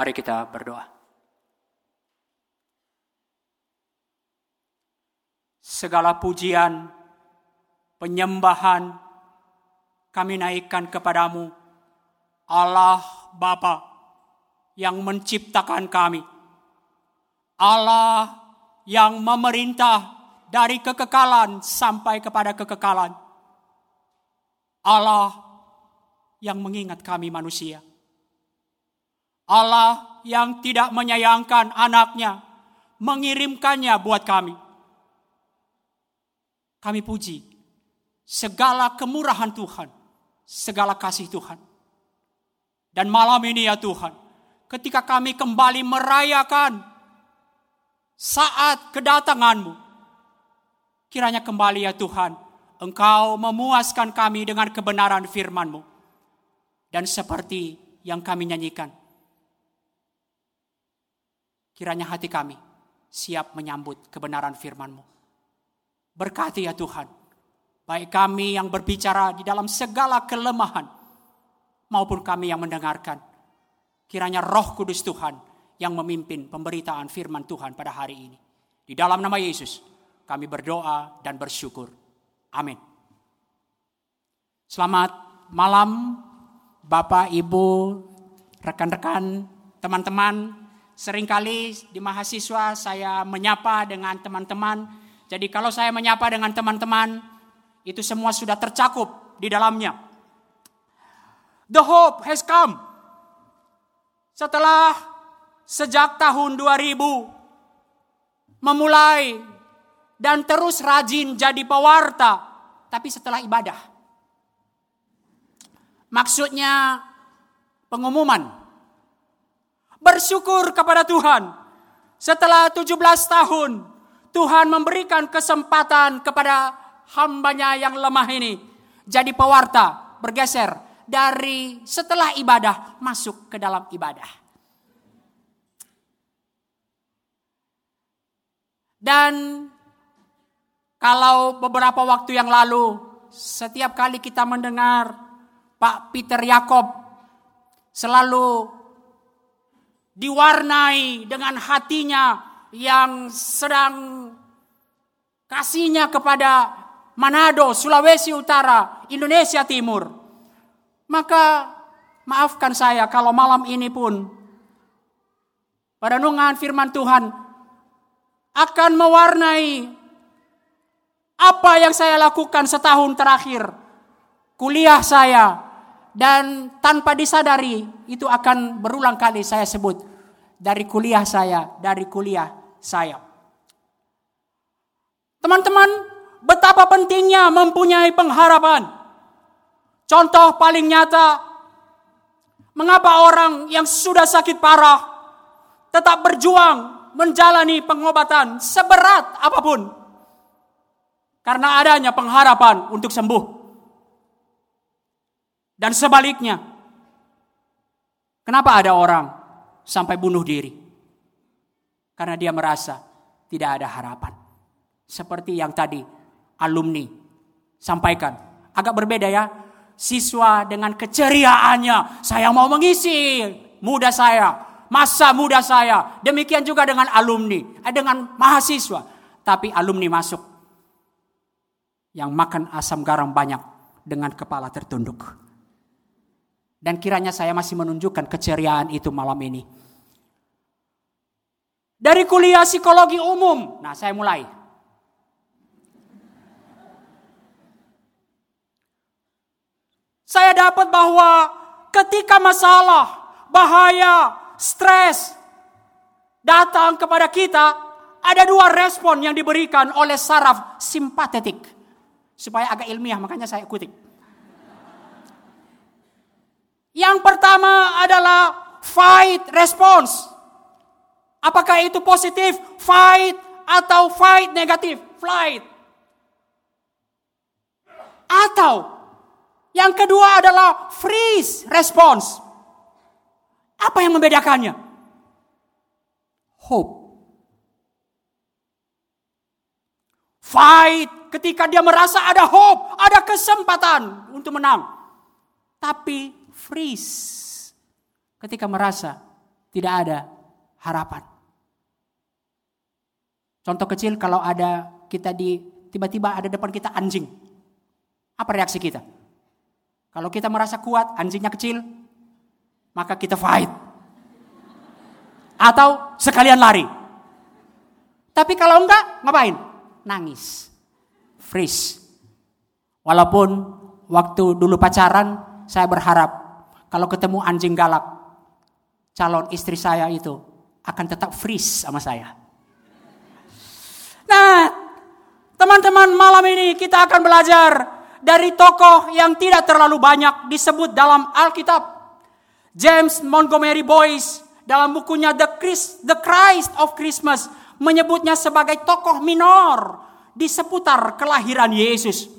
Mari kita berdoa. Segala pujian, penyembahan kami naikkan kepadamu, Allah Bapa yang menciptakan kami. Allah yang memerintah dari kekekalan sampai kepada kekekalan. Allah yang mengingat kami manusia. Allah yang tidak menyayangkan anaknya, mengirimkannya buat kami. Kami puji segala kemurahan Tuhan, segala kasih Tuhan. Dan malam ini ya Tuhan, ketika kami kembali merayakan saat kedatanganmu, kiranya kembali ya Tuhan, Engkau memuaskan kami dengan kebenaran firman-Mu. Dan seperti yang kami nyanyikan, kiranya hati kami siap menyambut kebenaran firman-Mu. Berkati ya Tuhan, baik kami yang berbicara di dalam segala kelemahan, maupun kami yang mendengarkan. Kiranya roh kudus Tuhan yang memimpin pemberitaan firman Tuhan pada hari ini. Di dalam nama Yesus, kami berdoa dan bersyukur. Amin. Selamat malam Bapak, Ibu, rekan-rekan, teman-teman. Seringkali di mahasiswa saya menyapa dengan teman-teman. Jadi kalau saya menyapa dengan teman-teman, itu semua sudah tercakup di dalamnya. The hope has come. Setelah sejak tahun 2000 memulai dan terus rajin jadi pewarta, tapi setelah ibadah. Maksudnya pengumuman. Bersyukur kepada Tuhan. Setelah 17 tahun, Tuhan memberikan kesempatan kepada hambanya yang lemah ini. Jadi pewarta, bergeser dari setelah ibadah masuk ke dalam ibadah. Dan kalau beberapa waktu yang lalu, setiap kali kita mendengar Pak Peter Yakob selalu diwarnai dengan hatinya yang sedang kasihnya kepada Manado, Sulawesi Utara, Indonesia Timur. Maka maafkan saya kalau malam ini pun pada nungan firman Tuhan akan mewarnai apa yang saya lakukan setahun terakhir? Kuliah saya dan tanpa disadari itu akan berulang kali saya sebut dari kuliah saya, dari kuliah saya. Teman-teman, betapa pentingnya mempunyai pengharapan. Contoh paling nyata, mengapa orang yang sudah sakit parah tetap berjuang menjalani pengobatan seberat apa pun karena adanya pengharapan untuk sembuh. Dan sebaliknya, kenapa ada orang sampai bunuh diri? Karena dia merasa tidak ada harapan. Seperti yang tadi alumni sampaikan. Agak berbeda ya. Siswa dengan keceriaannya, saya mau mengisi muda saya, masa muda saya. Demikian juga dengan alumni, eh, dengan mahasiswa. Tapi alumni masuk yang makan asam garam banyak dengan kepala tertunduk. Dan kiranya saya masih menunjukkan keceriaan itu malam ini. Dari kuliah psikologi umum, nah saya mulai. Saya dapat bahwa ketika masalah, bahaya, stres datang kepada kita, ada dua respon yang diberikan oleh saraf simpatetik supaya agak ilmiah, makanya saya kutip. Yang pertama adalah fight response. Apakah itu positif, fight atau fight negatif, flight. Atau yang kedua adalah freeze response. Apa yang membedakannya? Hope. Fight ketika dia merasa ada hope, ada kesempatan untuk menang. Tapi freeze ketika merasa tidak ada harapan. Contoh kecil kalau ada kita di tiba-tiba ada depan kita anjing. Apa reaksi kita? Kalau kita merasa kuat, anjingnya kecil, maka kita fight. Atau sekalian lari. Tapi kalau enggak, ngapain? Nangis. Freeze. Walaupun waktu dulu pacaran, saya berharap kalau ketemu anjing galak, calon istri saya itu akan tetap freeze sama saya. Nah, teman-teman malam ini kita akan belajar dari tokoh yang tidak terlalu banyak disebut dalam Alkitab. James Montgomery Boyce dalam bukunya The Christ, The Christ of Christmas menyebutnya sebagai tokoh minor di seputar kelahiran Yesus.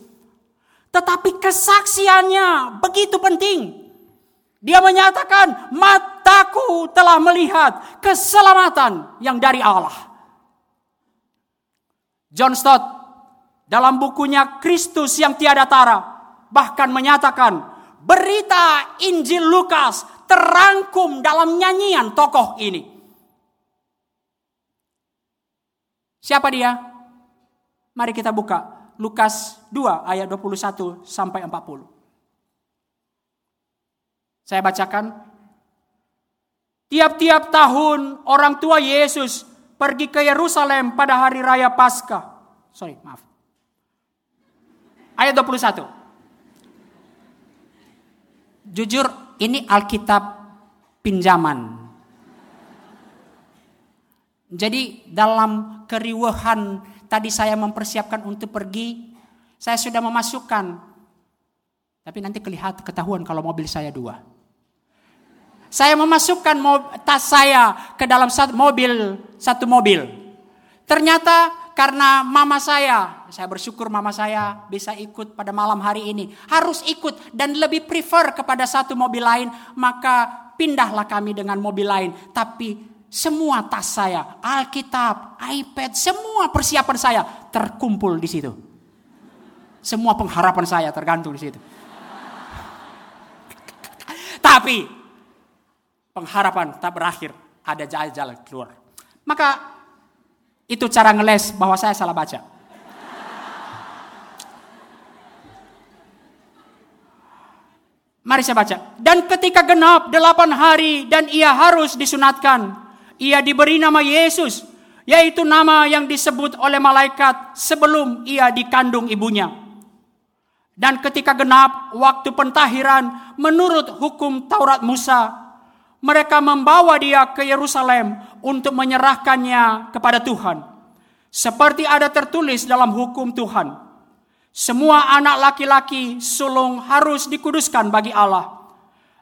Tetapi kesaksiannya begitu penting. Dia menyatakan, mataku telah melihat keselamatan yang dari Allah. John Stott dalam bukunya Kristus yang tiada tara bahkan menyatakan berita Injil Lukas terangkum dalam nyanyian tokoh ini. Siapa dia? Mari kita buka Lukas 2 ayat 21 sampai 40. Saya bacakan. Tiap-tiap tahun orang tua Yesus pergi ke Yerusalem pada hari raya Paskah. Sorry, maaf. Ayat 21. Jujur, ini Alkitab pinjaman. Jadi dalam keriuhan tadi saya mempersiapkan untuk pergi, saya sudah memasukkan. Tapi nanti kelihatan ketahuan kalau mobil saya dua. Saya memasukkan tas saya ke dalam satu mobil, satu mobil. Ternyata karena mama saya, saya bersyukur mama saya bisa ikut pada malam hari ini. Harus ikut dan lebih prefer kepada satu mobil lain, maka pindahlah kami dengan mobil lain. Tapi semua tas saya, Alkitab, iPad, semua persiapan saya terkumpul di situ. Semua pengharapan saya tergantung di situ. Tapi pengharapan tak berakhir, ada jalan-jalan keluar. Maka itu cara ngeles bahwa saya salah baca. Mari saya baca. Dan ketika genap delapan hari dan ia harus disunatkan, ia diberi nama Yesus, yaitu nama yang disebut oleh malaikat sebelum ia dikandung ibunya. Dan ketika genap waktu pentahiran menurut hukum Taurat Musa, mereka membawa dia ke Yerusalem untuk menyerahkannya kepada Tuhan. Seperti ada tertulis dalam hukum Tuhan. Semua anak laki-laki sulung harus dikuduskan bagi Allah.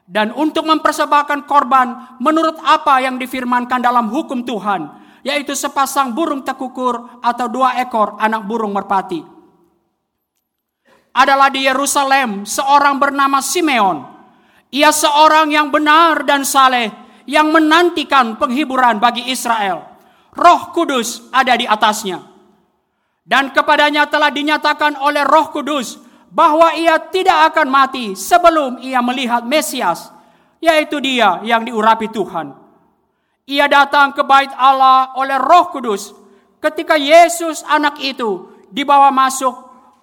Dan untuk mempersembahkan korban menurut apa yang difirmankan dalam hukum Tuhan. Yaitu sepasang burung tekukur atau dua ekor anak burung merpati. Adalah di Yerusalem seorang bernama Simeon ia seorang yang benar dan saleh yang menantikan penghiburan bagi Israel. Roh Kudus ada di atasnya. Dan kepadanya telah dinyatakan oleh Roh Kudus bahwa ia tidak akan mati sebelum ia melihat Mesias, yaitu dia yang diurapi Tuhan. Ia datang ke bait Allah oleh Roh Kudus ketika Yesus anak itu dibawa masuk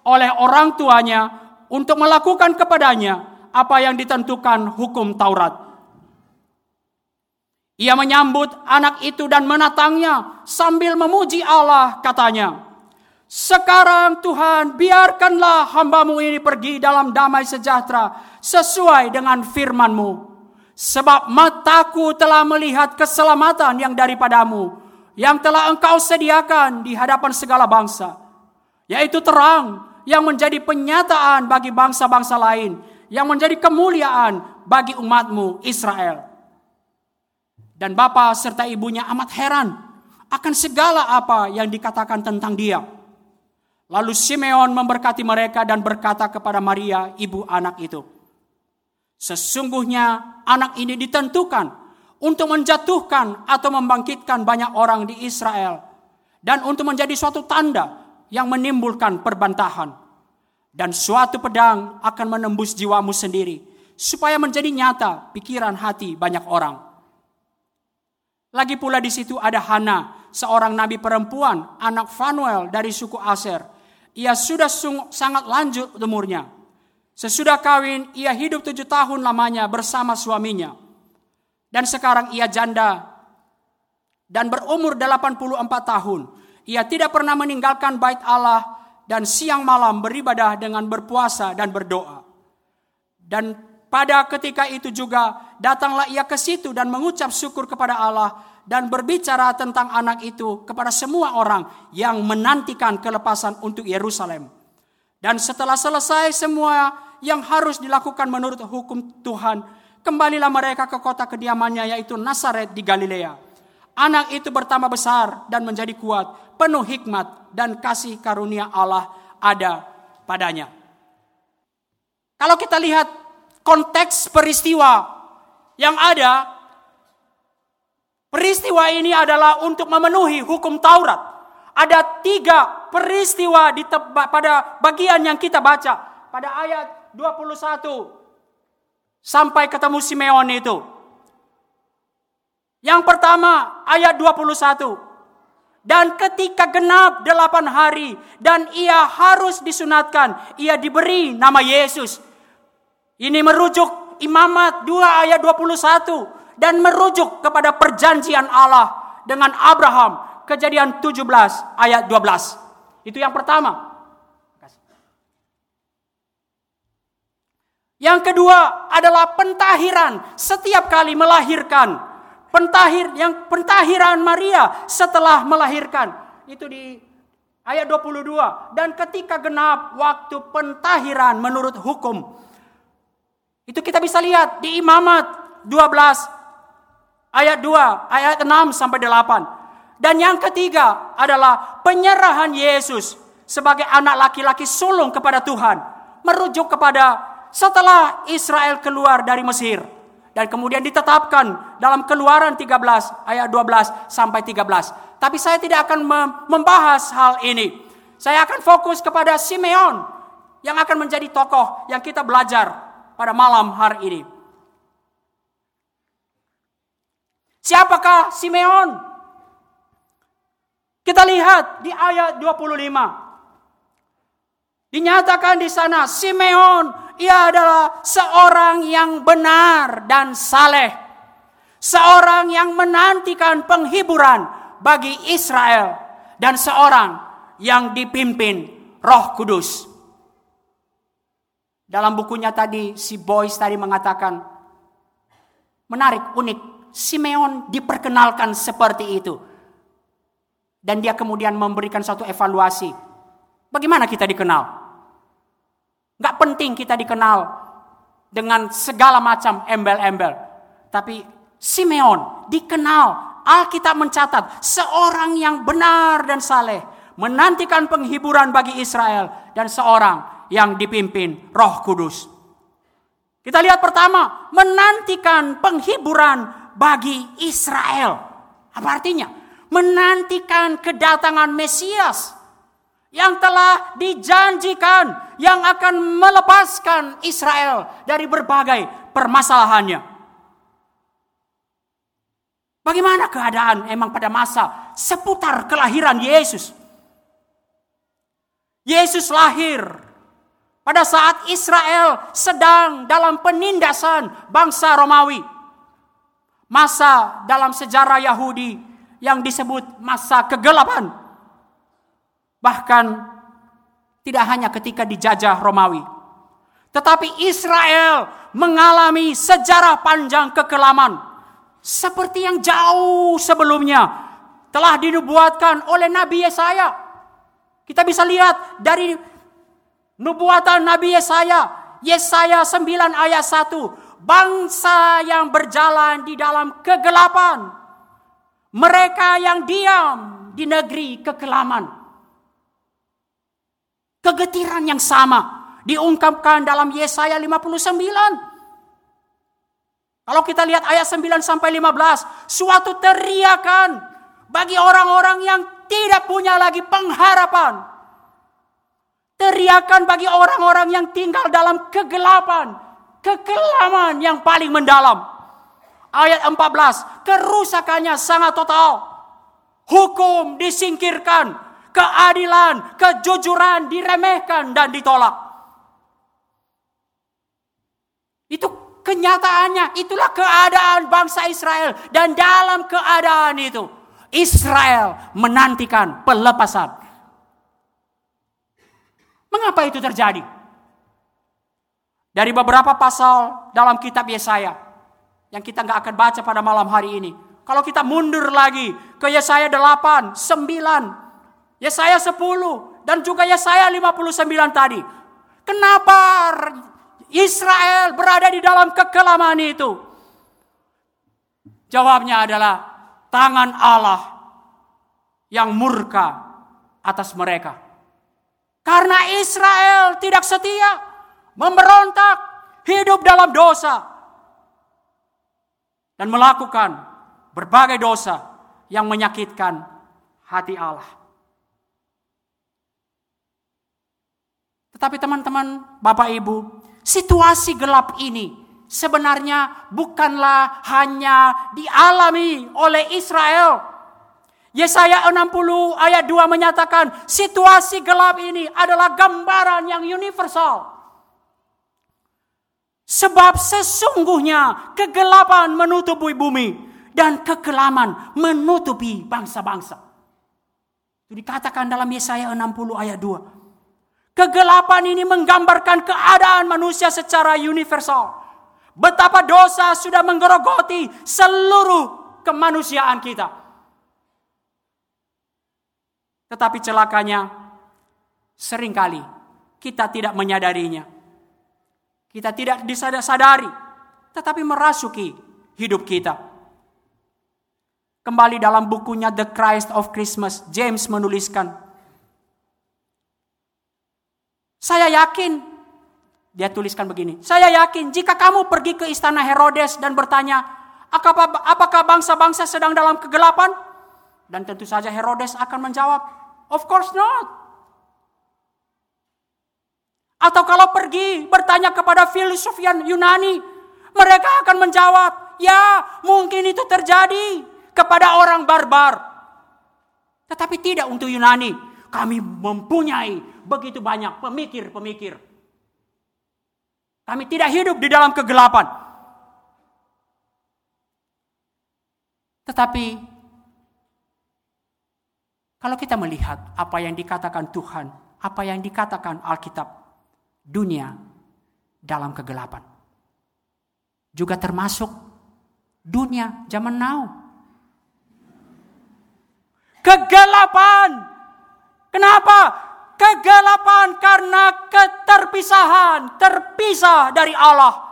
oleh orang tuanya untuk melakukan kepadanya apa yang ditentukan hukum Taurat. Ia menyambut anak itu dan menatangnya sambil memuji Allah katanya. Sekarang Tuhan biarkanlah hambamu ini pergi dalam damai sejahtera sesuai dengan firmanmu. Sebab mataku telah melihat keselamatan yang daripadamu yang telah engkau sediakan di hadapan segala bangsa. Yaitu terang yang menjadi penyataan bagi bangsa-bangsa lain yang menjadi kemuliaan bagi umatmu Israel. Dan bapak serta ibunya amat heran akan segala apa yang dikatakan tentang dia. Lalu Simeon memberkati mereka dan berkata kepada Maria, ibu anak itu. Sesungguhnya anak ini ditentukan untuk menjatuhkan atau membangkitkan banyak orang di Israel. Dan untuk menjadi suatu tanda yang menimbulkan perbantahan dan suatu pedang akan menembus jiwamu sendiri supaya menjadi nyata pikiran hati banyak orang. Lagi pula di situ ada Hana, seorang nabi perempuan, anak Fanuel dari suku Aser. Ia sudah sangat lanjut umurnya. Sesudah kawin, ia hidup tujuh tahun lamanya bersama suaminya. Dan sekarang ia janda dan berumur 84 tahun. Ia tidak pernah meninggalkan bait Allah dan siang malam beribadah dengan berpuasa dan berdoa. Dan pada ketika itu juga datanglah ia ke situ dan mengucap syukur kepada Allah dan berbicara tentang anak itu kepada semua orang yang menantikan kelepasan untuk Yerusalem. Dan setelah selesai semua yang harus dilakukan menurut hukum Tuhan, kembalilah mereka ke kota kediamannya yaitu Nazaret di Galilea. Anak itu bertambah besar dan menjadi kuat, penuh hikmat dan kasih karunia Allah ada padanya. Kalau kita lihat konteks peristiwa yang ada, peristiwa ini adalah untuk memenuhi hukum Taurat. Ada tiga peristiwa di pada bagian yang kita baca. Pada ayat 21 sampai ketemu Simeon itu. Yang pertama ayat 21. Dan ketika genap delapan hari dan ia harus disunatkan, ia diberi nama Yesus. Ini merujuk Imamat 2 ayat 21 dan merujuk kepada perjanjian Allah dengan Abraham. Kejadian 17 ayat 12. Itu yang pertama. Yang kedua adalah pentahiran setiap kali melahirkan. Pentahir yang pentahiran Maria setelah melahirkan. Itu di ayat 22 dan ketika genap waktu pentahiran menurut hukum itu kita bisa lihat di Imamat 12 ayat 2, ayat 6 sampai 8. Dan yang ketiga adalah penyerahan Yesus sebagai anak laki-laki sulung kepada Tuhan. Merujuk kepada setelah Israel keluar dari Mesir. Dan kemudian ditetapkan dalam keluaran 13 ayat 12 sampai 13. Tapi saya tidak akan membahas hal ini. Saya akan fokus kepada Simeon yang akan menjadi tokoh yang kita belajar pada malam hari ini. Siapakah Simeon? Kita lihat di ayat 25. Dinyatakan di sana Simeon ia adalah seorang yang benar dan saleh. Seorang yang menantikan penghiburan bagi Israel dan seorang yang dipimpin Roh Kudus. Dalam bukunya tadi si Boys tadi mengatakan menarik, unik. Simeon diperkenalkan seperti itu. Dan dia kemudian memberikan satu evaluasi. Bagaimana kita dikenal? Gak penting kita dikenal dengan segala macam embel-embel. Tapi Simeon dikenal, Alkitab mencatat seorang yang benar dan saleh, menantikan penghiburan bagi Israel dan seorang yang dipimpin Roh Kudus. Kita lihat pertama, menantikan penghiburan bagi Israel. Apa artinya? Menantikan kedatangan Mesias yang telah dijanjikan yang akan melepaskan Israel dari berbagai permasalahannya. Bagaimana keadaan emang pada masa seputar kelahiran Yesus? Yesus lahir pada saat Israel sedang dalam penindasan bangsa Romawi. Masa dalam sejarah Yahudi yang disebut masa kegelapan. Bahkan tidak hanya ketika dijajah Romawi. Tetapi Israel mengalami sejarah panjang kekelaman. Seperti yang jauh sebelumnya telah dinubuatkan oleh Nabi Yesaya. Kita bisa lihat dari Nubuatan Nabi Yesaya, Yesaya 9 ayat 1. Bangsa yang berjalan di dalam kegelapan. Mereka yang diam di negeri kekelaman. Kegetiran yang sama diungkapkan dalam Yesaya 59. Kalau kita lihat ayat 9 sampai 15, suatu teriakan bagi orang-orang yang tidak punya lagi pengharapan Teriakan bagi orang-orang yang tinggal dalam kegelapan, kekelaman yang paling mendalam. ayat 14. Kerusakannya sangat total. Hukum disingkirkan, keadilan, kejujuran diremehkan dan ditolak. Itu kenyataannya, itulah keadaan bangsa Israel dan dalam keadaan itu Israel menantikan pelepasan. Mengapa itu terjadi? Dari beberapa pasal dalam kitab Yesaya yang kita nggak akan baca pada malam hari ini. Kalau kita mundur lagi ke Yesaya 8, 9, Yesaya 10, dan juga Yesaya 59 tadi. Kenapa Israel berada di dalam kekelaman itu? Jawabnya adalah tangan Allah yang murka atas mereka. Karena Israel tidak setia, memberontak, hidup dalam dosa, dan melakukan berbagai dosa yang menyakitkan hati Allah. Tetapi teman-teman, Bapak Ibu, situasi gelap ini sebenarnya bukanlah hanya dialami oleh Israel. Yesaya 60 ayat 2 menyatakan situasi gelap ini adalah gambaran yang universal. Sebab sesungguhnya kegelapan menutupi bumi dan kekelaman menutupi bangsa-bangsa. Itu dikatakan dalam Yesaya 60 ayat 2. Kegelapan ini menggambarkan keadaan manusia secara universal. Betapa dosa sudah menggerogoti seluruh kemanusiaan kita. Tetapi celakanya sering kali kita tidak menyadarinya kita tidak disadari, tetapi merasuki hidup kita. Kembali dalam bukunya The Christ of Christmas, James menuliskan, saya yakin, dia tuliskan begini, saya yakin jika kamu pergi ke istana Herodes dan bertanya, apakah bangsa-bangsa sedang dalam kegelapan? Dan tentu saja Herodes akan menjawab, of course not. Atau kalau pergi bertanya kepada filsuf Yunani, mereka akan menjawab, ya mungkin itu terjadi kepada orang barbar. Tetapi tidak untuk Yunani. Kami mempunyai begitu banyak pemikir-pemikir. Kami tidak hidup di dalam kegelapan. Tetapi kalau kita melihat apa yang dikatakan Tuhan, apa yang dikatakan Alkitab, dunia dalam kegelapan. Juga termasuk dunia zaman now. Kegelapan. Kenapa? Kegelapan karena keterpisahan, terpisah dari Allah.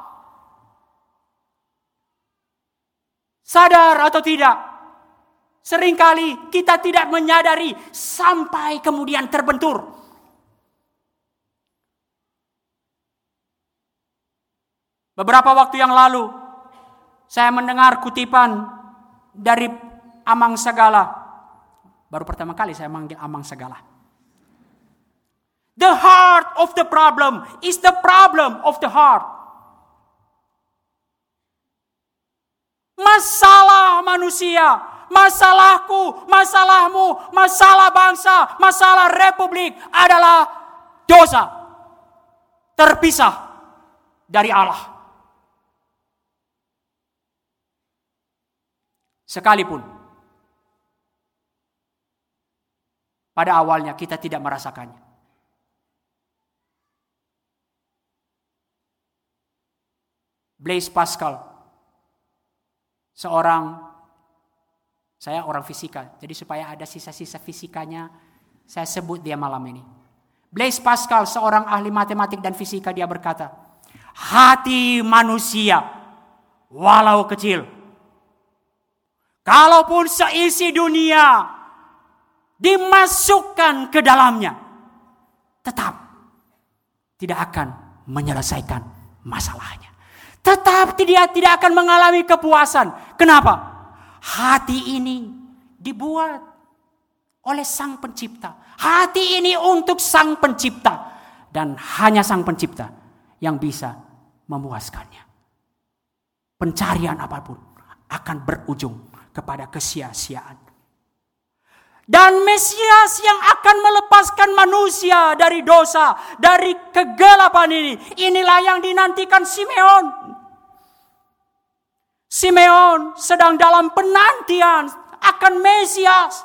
Sadar atau tidak? Seringkali kita tidak menyadari sampai kemudian terbentur. Beberapa waktu yang lalu, saya mendengar kutipan dari Amang Segala. Baru pertama kali saya manggil Amang Segala. The heart of the problem is the problem of the heart. Masalah manusia, masalahku, masalahmu, masalah bangsa, masalah republik adalah dosa. Terpisah dari Allah. Sekalipun pada awalnya kita tidak merasakannya. Blaise Pascal, seorang, saya orang fisika, jadi supaya ada sisa-sisa fisikanya, saya sebut dia malam ini. Blaise Pascal, seorang ahli matematik dan fisika, dia berkata, hati manusia, walau kecil, Kalaupun seisi dunia dimasukkan ke dalamnya, tetap tidak akan menyelesaikan masalahnya. Tetap dia tidak akan mengalami kepuasan. Kenapa? Hati ini dibuat oleh Sang Pencipta. Hati ini untuk Sang Pencipta. Dan hanya Sang Pencipta yang bisa memuaskannya. Pencarian apa pun akan berujung kepada kesia-siaan. Dan Mesias yang akan melepaskan manusia dari dosa, dari kegelapan ini. Inilah yang dinantikan Simeon. Simeon sedang dalam penantian akan Mesias.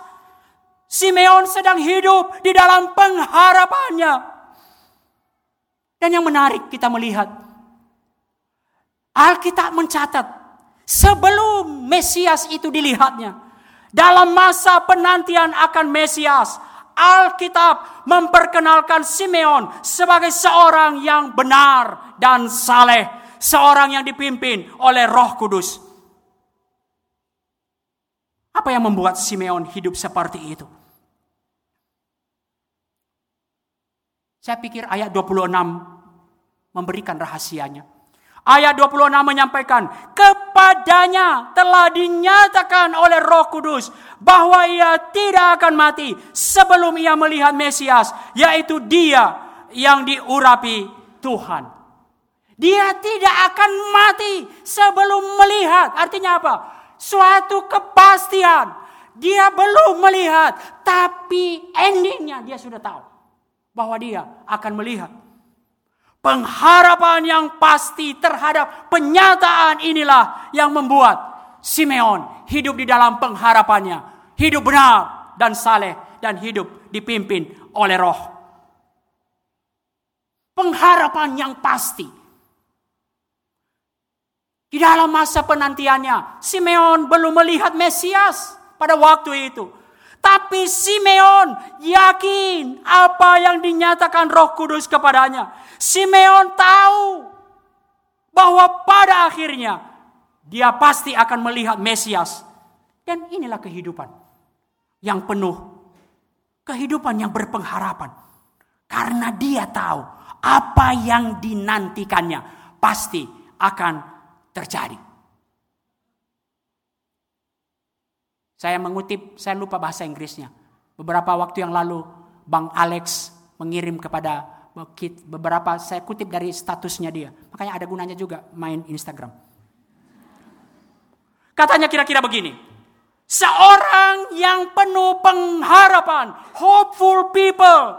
Simeon sedang hidup di dalam pengharapannya. Dan yang menarik kita melihat. Alkitab mencatat sebelum Mesias itu dilihatnya dalam masa penantian akan Mesias, Alkitab memperkenalkan Simeon sebagai seorang yang benar dan saleh, seorang yang dipimpin oleh Roh Kudus. Apa yang membuat Simeon hidup seperti itu? Saya pikir ayat 26 memberikan rahasianya. Ayat 26 menyampaikan, kepadanya telah dinyatakan oleh roh kudus bahwa ia tidak akan mati sebelum ia melihat Mesias, yaitu dia yang diurapi Tuhan. Dia tidak akan mati sebelum melihat. Artinya apa? Suatu kepastian. Dia belum melihat, tapi endingnya dia sudah tahu bahwa dia akan melihat Pengharapan yang pasti terhadap penyataan inilah yang membuat Simeon hidup di dalam pengharapannya. Hidup benar dan saleh dan hidup dipimpin oleh roh. Pengharapan yang pasti. Di dalam masa penantiannya, Simeon belum melihat Mesias pada waktu itu. Tapi Simeon yakin apa yang dinyatakan Roh Kudus kepadanya. Simeon tahu bahwa pada akhirnya dia pasti akan melihat Mesias. Dan inilah kehidupan yang penuh, kehidupan yang berpengharapan. Karena dia tahu apa yang dinantikannya pasti akan terjadi. Saya mengutip, saya lupa bahasa Inggrisnya. Beberapa waktu yang lalu, Bang Alex mengirim kepada beberapa, saya kutip dari statusnya dia. Makanya ada gunanya juga main Instagram. Katanya kira-kira begini. Seorang yang penuh pengharapan, hopeful people,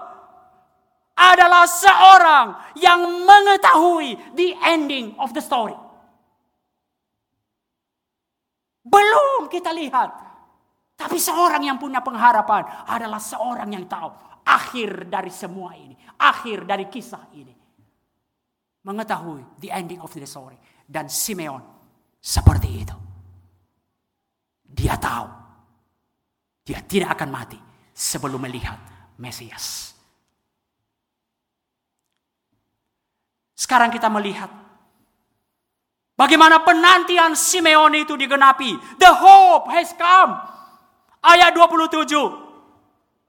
adalah seorang yang mengetahui the ending of the story. Belum kita lihat tapi seorang yang punya pengharapan adalah seorang yang tahu akhir dari semua ini, akhir dari kisah ini. Mengetahui the ending of the story. Dan Simeon seperti itu. Dia tahu dia tidak akan mati sebelum melihat Mesias. Sekarang kita melihat bagaimana penantian Simeon itu digenapi. The hope has come. Ayat 27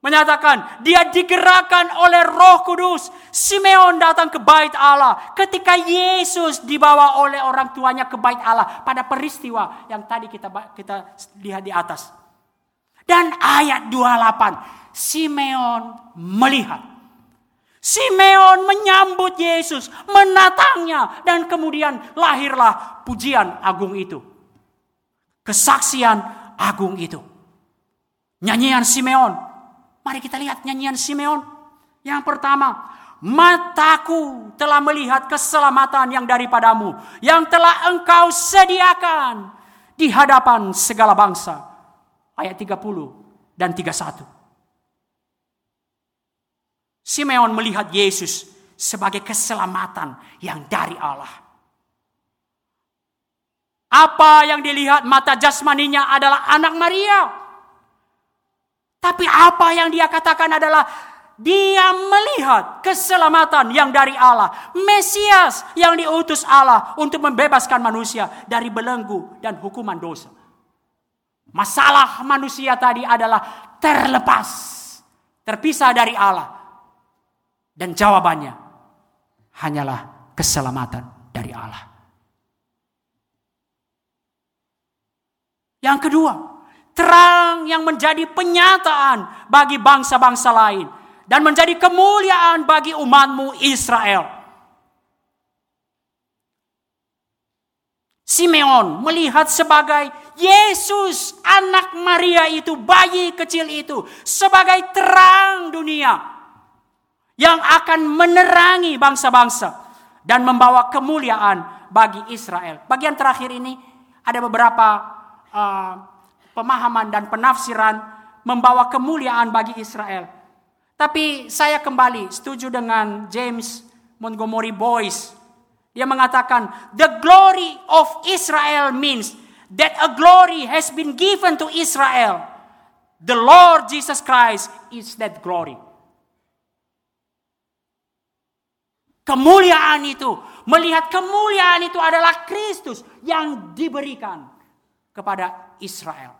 menyatakan dia digerakkan oleh Roh Kudus. Simeon datang ke bait Allah ketika Yesus dibawa oleh orang tuanya ke bait Allah pada peristiwa yang tadi kita kita lihat di atas. Dan ayat 28 Simeon melihat Simeon menyambut Yesus, menatangnya dan kemudian lahirlah pujian agung itu. Kesaksian agung itu. Nyanyian Simeon. Mari kita lihat nyanyian Simeon. Yang pertama, mataku telah melihat keselamatan yang daripadamu, yang telah engkau sediakan di hadapan segala bangsa. Ayat 30 dan 31. Simeon melihat Yesus sebagai keselamatan yang dari Allah. Apa yang dilihat mata jasmaninya adalah anak Maria tapi apa yang dia katakan adalah dia melihat keselamatan yang dari Allah. Mesias yang diutus Allah untuk membebaskan manusia dari belenggu dan hukuman dosa. Masalah manusia tadi adalah terlepas. Terpisah dari Allah. Dan jawabannya hanyalah keselamatan dari Allah. Yang kedua, terang yang menjadi penyataan bagi bangsa-bangsa lain dan menjadi kemuliaan bagi umatmu Israel. Simeon melihat sebagai Yesus anak Maria itu, bayi kecil itu sebagai terang dunia yang akan menerangi bangsa-bangsa dan membawa kemuliaan bagi Israel. Bagian terakhir ini ada beberapa uh, pemahaman dan penafsiran membawa kemuliaan bagi Israel. Tapi saya kembali setuju dengan James Montgomery Boyce. Dia mengatakan, the glory of Israel means that a glory has been given to Israel. The Lord Jesus Christ is that glory. Kemuliaan itu, melihat kemuliaan itu adalah Kristus yang diberikan kepada Israel.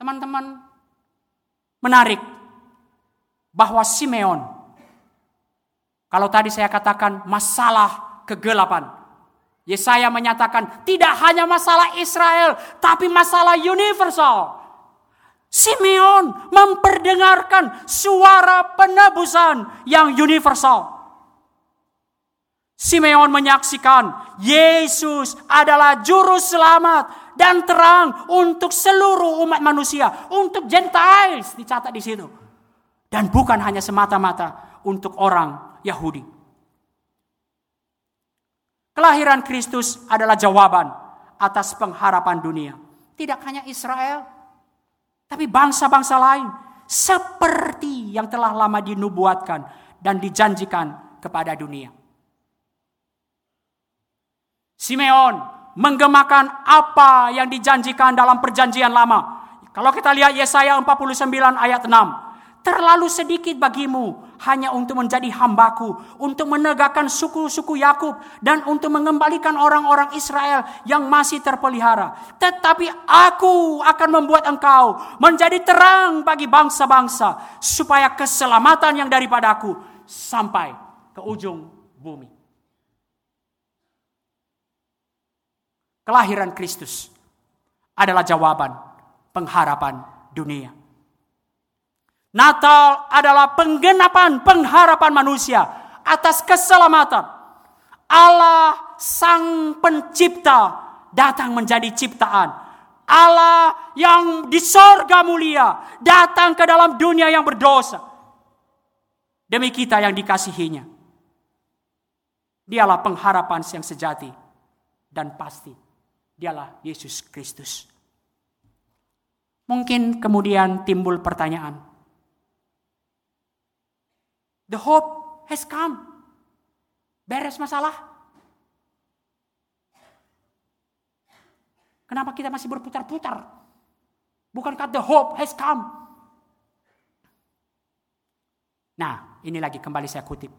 Teman-teman, menarik bahwa Simeon, kalau tadi saya katakan masalah kegelapan, Yesaya menyatakan tidak hanya masalah Israel, tapi masalah universal. Simeon memperdengarkan suara penebusan yang universal. Simeon menyaksikan Yesus adalah juru selamat dan terang untuk seluruh umat manusia, untuk Gentiles dicatat di situ. Dan bukan hanya semata-mata untuk orang Yahudi. Kelahiran Kristus adalah jawaban atas pengharapan dunia. Tidak hanya Israel, tapi bangsa-bangsa lain seperti yang telah lama dinubuatkan dan dijanjikan kepada dunia. Simeon menggemakan apa yang dijanjikan dalam perjanjian lama. Kalau kita lihat Yesaya 49 ayat 6. Terlalu sedikit bagimu hanya untuk menjadi hambaku, untuk menegakkan suku-suku Yakub dan untuk mengembalikan orang-orang Israel yang masih terpelihara. Tetapi aku akan membuat engkau menjadi terang bagi bangsa-bangsa supaya keselamatan yang daripadaku sampai ke ujung bumi. Kelahiran Kristus adalah jawaban pengharapan dunia. Natal adalah penggenapan pengharapan manusia atas keselamatan. Allah sang pencipta datang menjadi ciptaan. Allah yang di sorga mulia datang ke dalam dunia yang berdosa. Demi kita yang dikasihinya. Dialah pengharapan yang sejati dan pasti. Dialah Yesus Kristus. Mungkin kemudian timbul pertanyaan, The hope has come. Beres masalah. Kenapa kita masih berputar-putar? Bukankah the hope has come? Nah, ini lagi kembali saya kutip.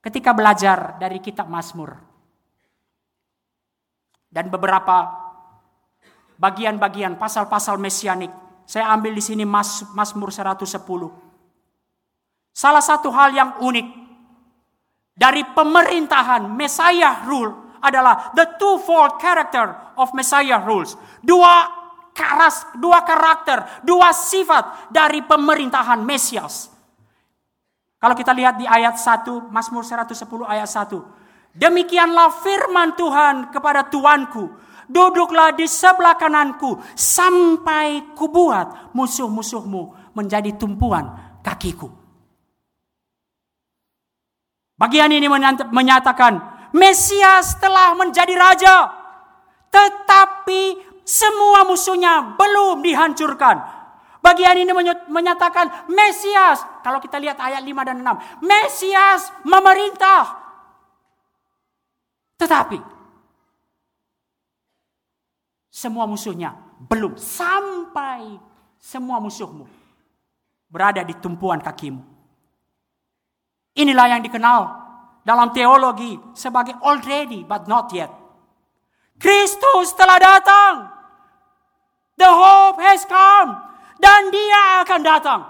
Ketika belajar dari kitab Mazmur dan beberapa bagian-bagian pasal-pasal mesianik, saya ambil di sini Mazmur 110. Salah satu hal yang unik dari pemerintahan Messiah rule adalah the twofold character of Messiah rules. Dua karas, dua karakter, dua sifat dari pemerintahan Mesias. Kalau kita lihat di ayat 1, Mazmur 110 ayat 1. Demikianlah firman Tuhan kepada Tuanku, duduklah di sebelah kananku sampai kubuat musuh-musuhmu menjadi tumpuan kakiku. Bagian ini menyatakan Mesias telah menjadi raja. Tetapi semua musuhnya belum dihancurkan. Bagian ini menyatakan Mesias. Kalau kita lihat ayat 5 dan 6. Mesias memerintah. Tetapi semua musuhnya belum sampai semua musuhmu berada di tumpuan kakimu. Inilah yang dikenal dalam teologi sebagai already but not yet. Kristus telah datang. The hope has come. Dan dia akan datang.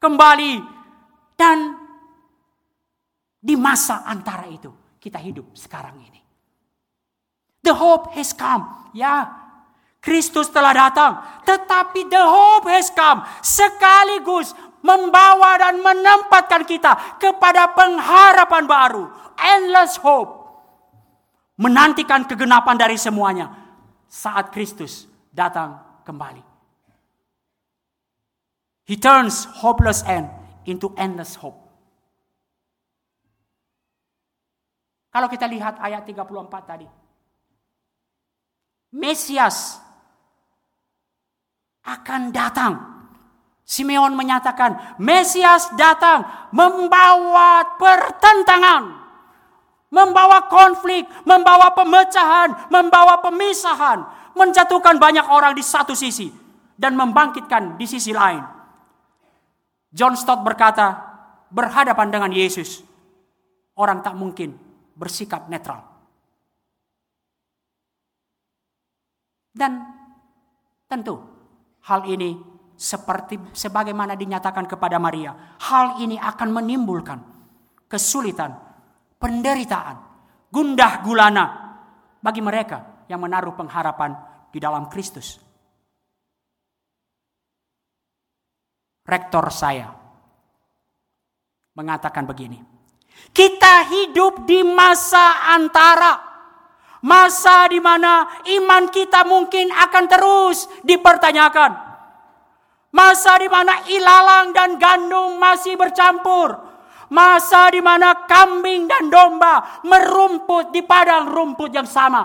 Kembali. Dan di masa antara itu kita hidup sekarang ini. The hope has come. Ya, Kristus telah datang. Tetapi the hope has come. Sekaligus membawa dan menempatkan kita kepada pengharapan baru, endless hope. menantikan kegenapan dari semuanya saat Kristus datang kembali. He turns hopeless end into endless hope. Kalau kita lihat ayat 34 tadi. Mesias akan datang. Simeon menyatakan, Mesias datang membawa pertentangan. Membawa konflik, membawa pemecahan, membawa pemisahan. Menjatuhkan banyak orang di satu sisi. Dan membangkitkan di sisi lain. John Stott berkata, berhadapan dengan Yesus, orang tak mungkin bersikap netral. Dan tentu hal ini seperti sebagaimana dinyatakan kepada Maria, hal ini akan menimbulkan kesulitan, penderitaan, gundah gulana bagi mereka yang menaruh pengharapan di dalam Kristus. rektor saya mengatakan begini. Kita hidup di masa antara. Masa di mana iman kita mungkin akan terus dipertanyakan. Masa di mana ilalang dan gandum masih bercampur. Masa di mana kambing dan domba merumput di padang rumput yang sama.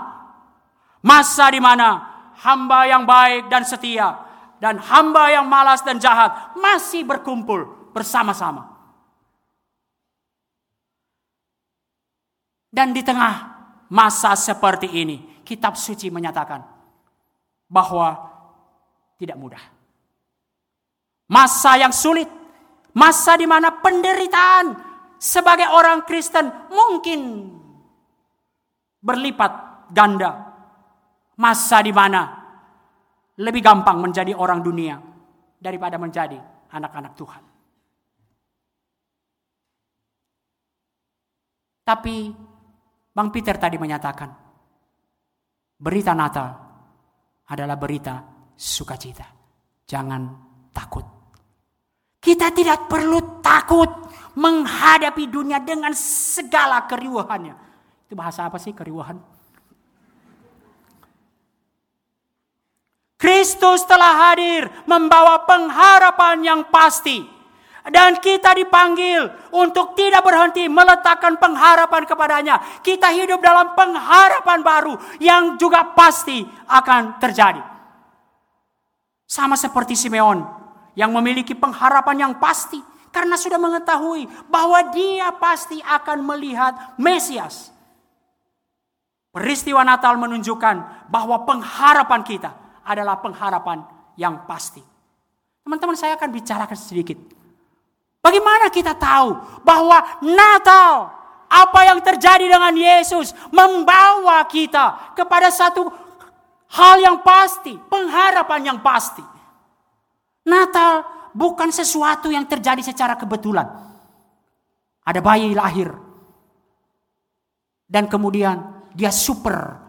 Masa di mana hamba yang baik dan setia dan hamba yang malas dan jahat masih berkumpul bersama-sama. Dan di tengah masa seperti ini, kitab suci menyatakan bahwa tidak mudah. Masa yang sulit, masa di mana penderitaan sebagai orang Kristen mungkin berlipat ganda. Masa di mana lebih gampang menjadi orang dunia daripada menjadi anak-anak Tuhan. Tapi Bang Peter tadi menyatakan, berita Natal adalah berita sukacita. Jangan takut. Kita tidak perlu takut menghadapi dunia dengan segala keriuhannya. Itu bahasa apa sih keriuhan? Kristus telah hadir membawa pengharapan yang pasti. Dan kita dipanggil untuk tidak berhenti meletakkan pengharapan kepadanya. Kita hidup dalam pengharapan baru yang juga pasti akan terjadi. Sama seperti Simeon yang memiliki pengharapan yang pasti. Karena sudah mengetahui bahwa dia pasti akan melihat Mesias. Peristiwa Natal menunjukkan bahwa pengharapan kita adalah pengharapan yang pasti. Teman-teman saya akan bicarakan sedikit. Bagaimana kita tahu bahwa Natal apa yang terjadi dengan Yesus membawa kita kepada satu hal yang pasti, pengharapan yang pasti. Natal bukan sesuatu yang terjadi secara kebetulan. Ada bayi lahir. Dan kemudian dia super.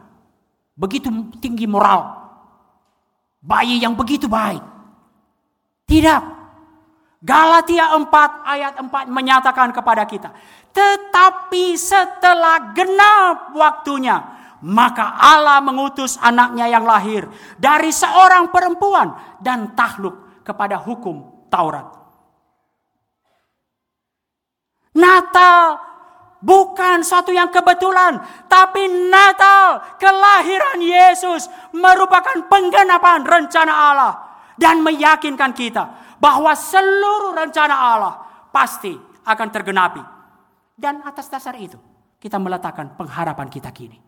Begitu tinggi moral. Bayi yang begitu baik. Tidak. Galatia 4 ayat 4 menyatakan kepada kita. Tetapi setelah genap waktunya. Maka Allah mengutus anaknya yang lahir. Dari seorang perempuan. Dan takluk kepada hukum Taurat. Natal Bukan suatu yang kebetulan, tapi Natal, kelahiran Yesus merupakan penggenapan rencana Allah dan meyakinkan kita bahwa seluruh rencana Allah pasti akan tergenapi. Dan atas dasar itu, kita meletakkan pengharapan kita kini.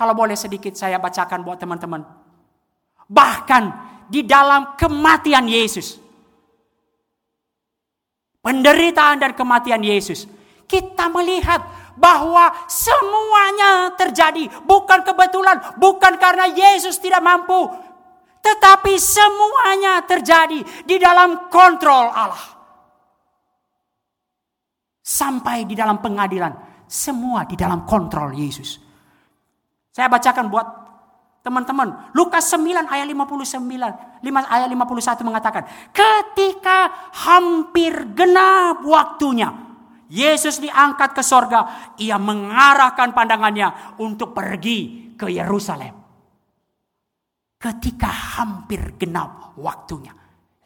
Kalau boleh sedikit saya bacakan buat teman-teman. Bahkan di dalam kematian Yesus, penderitaan dan kematian Yesus, kita melihat bahwa semuanya terjadi bukan kebetulan, bukan karena Yesus tidak mampu, tetapi semuanya terjadi di dalam kontrol Allah. Sampai di dalam pengadilan, semua di dalam kontrol Yesus. Saya bacakan buat Teman-teman, Lukas 9 ayat 59, 5 ayat 51 mengatakan, ketika hampir genap waktunya, Yesus diangkat ke sorga, ia mengarahkan pandangannya untuk pergi ke Yerusalem. Ketika hampir genap waktunya,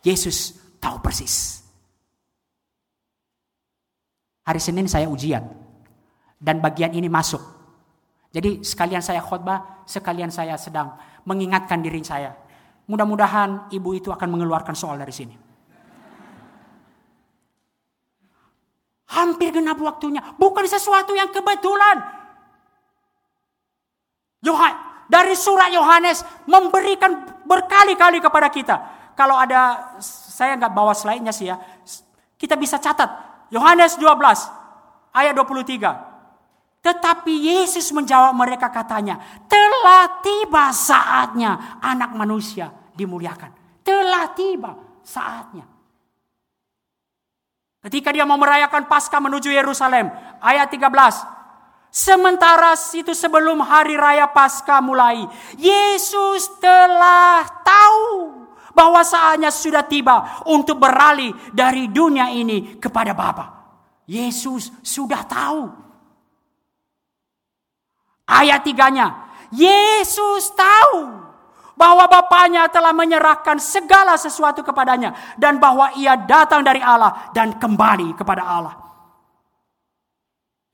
Yesus tahu persis. Hari Senin saya ujian, dan bagian ini masuk. Jadi sekalian saya khotbah, sekalian saya sedang mengingatkan diri saya. Mudah-mudahan ibu itu akan mengeluarkan soal dari sini. Hampir genap waktunya. Bukan sesuatu yang kebetulan. Yohan, dari surat Yohanes memberikan berkali-kali kepada kita. Kalau ada, saya nggak bawa slide-nya sih ya. Kita bisa catat. Yohanes 12 ayat 23. Tetapi Yesus menjawab mereka katanya, telah tiba saatnya anak manusia dimuliakan. Telah tiba saatnya. Ketika dia mau merayakan Paskah menuju Yerusalem, ayat 13. Sementara itu sebelum hari raya Paskah mulai, Yesus telah tahu bahwa saatnya sudah tiba untuk beralih dari dunia ini kepada Bapa. Yesus sudah tahu. Ayat tiganya, Yesus tahu bahwa Bapaknya telah menyerahkan segala sesuatu kepadanya dan bahwa ia datang dari Allah dan kembali kepada Allah.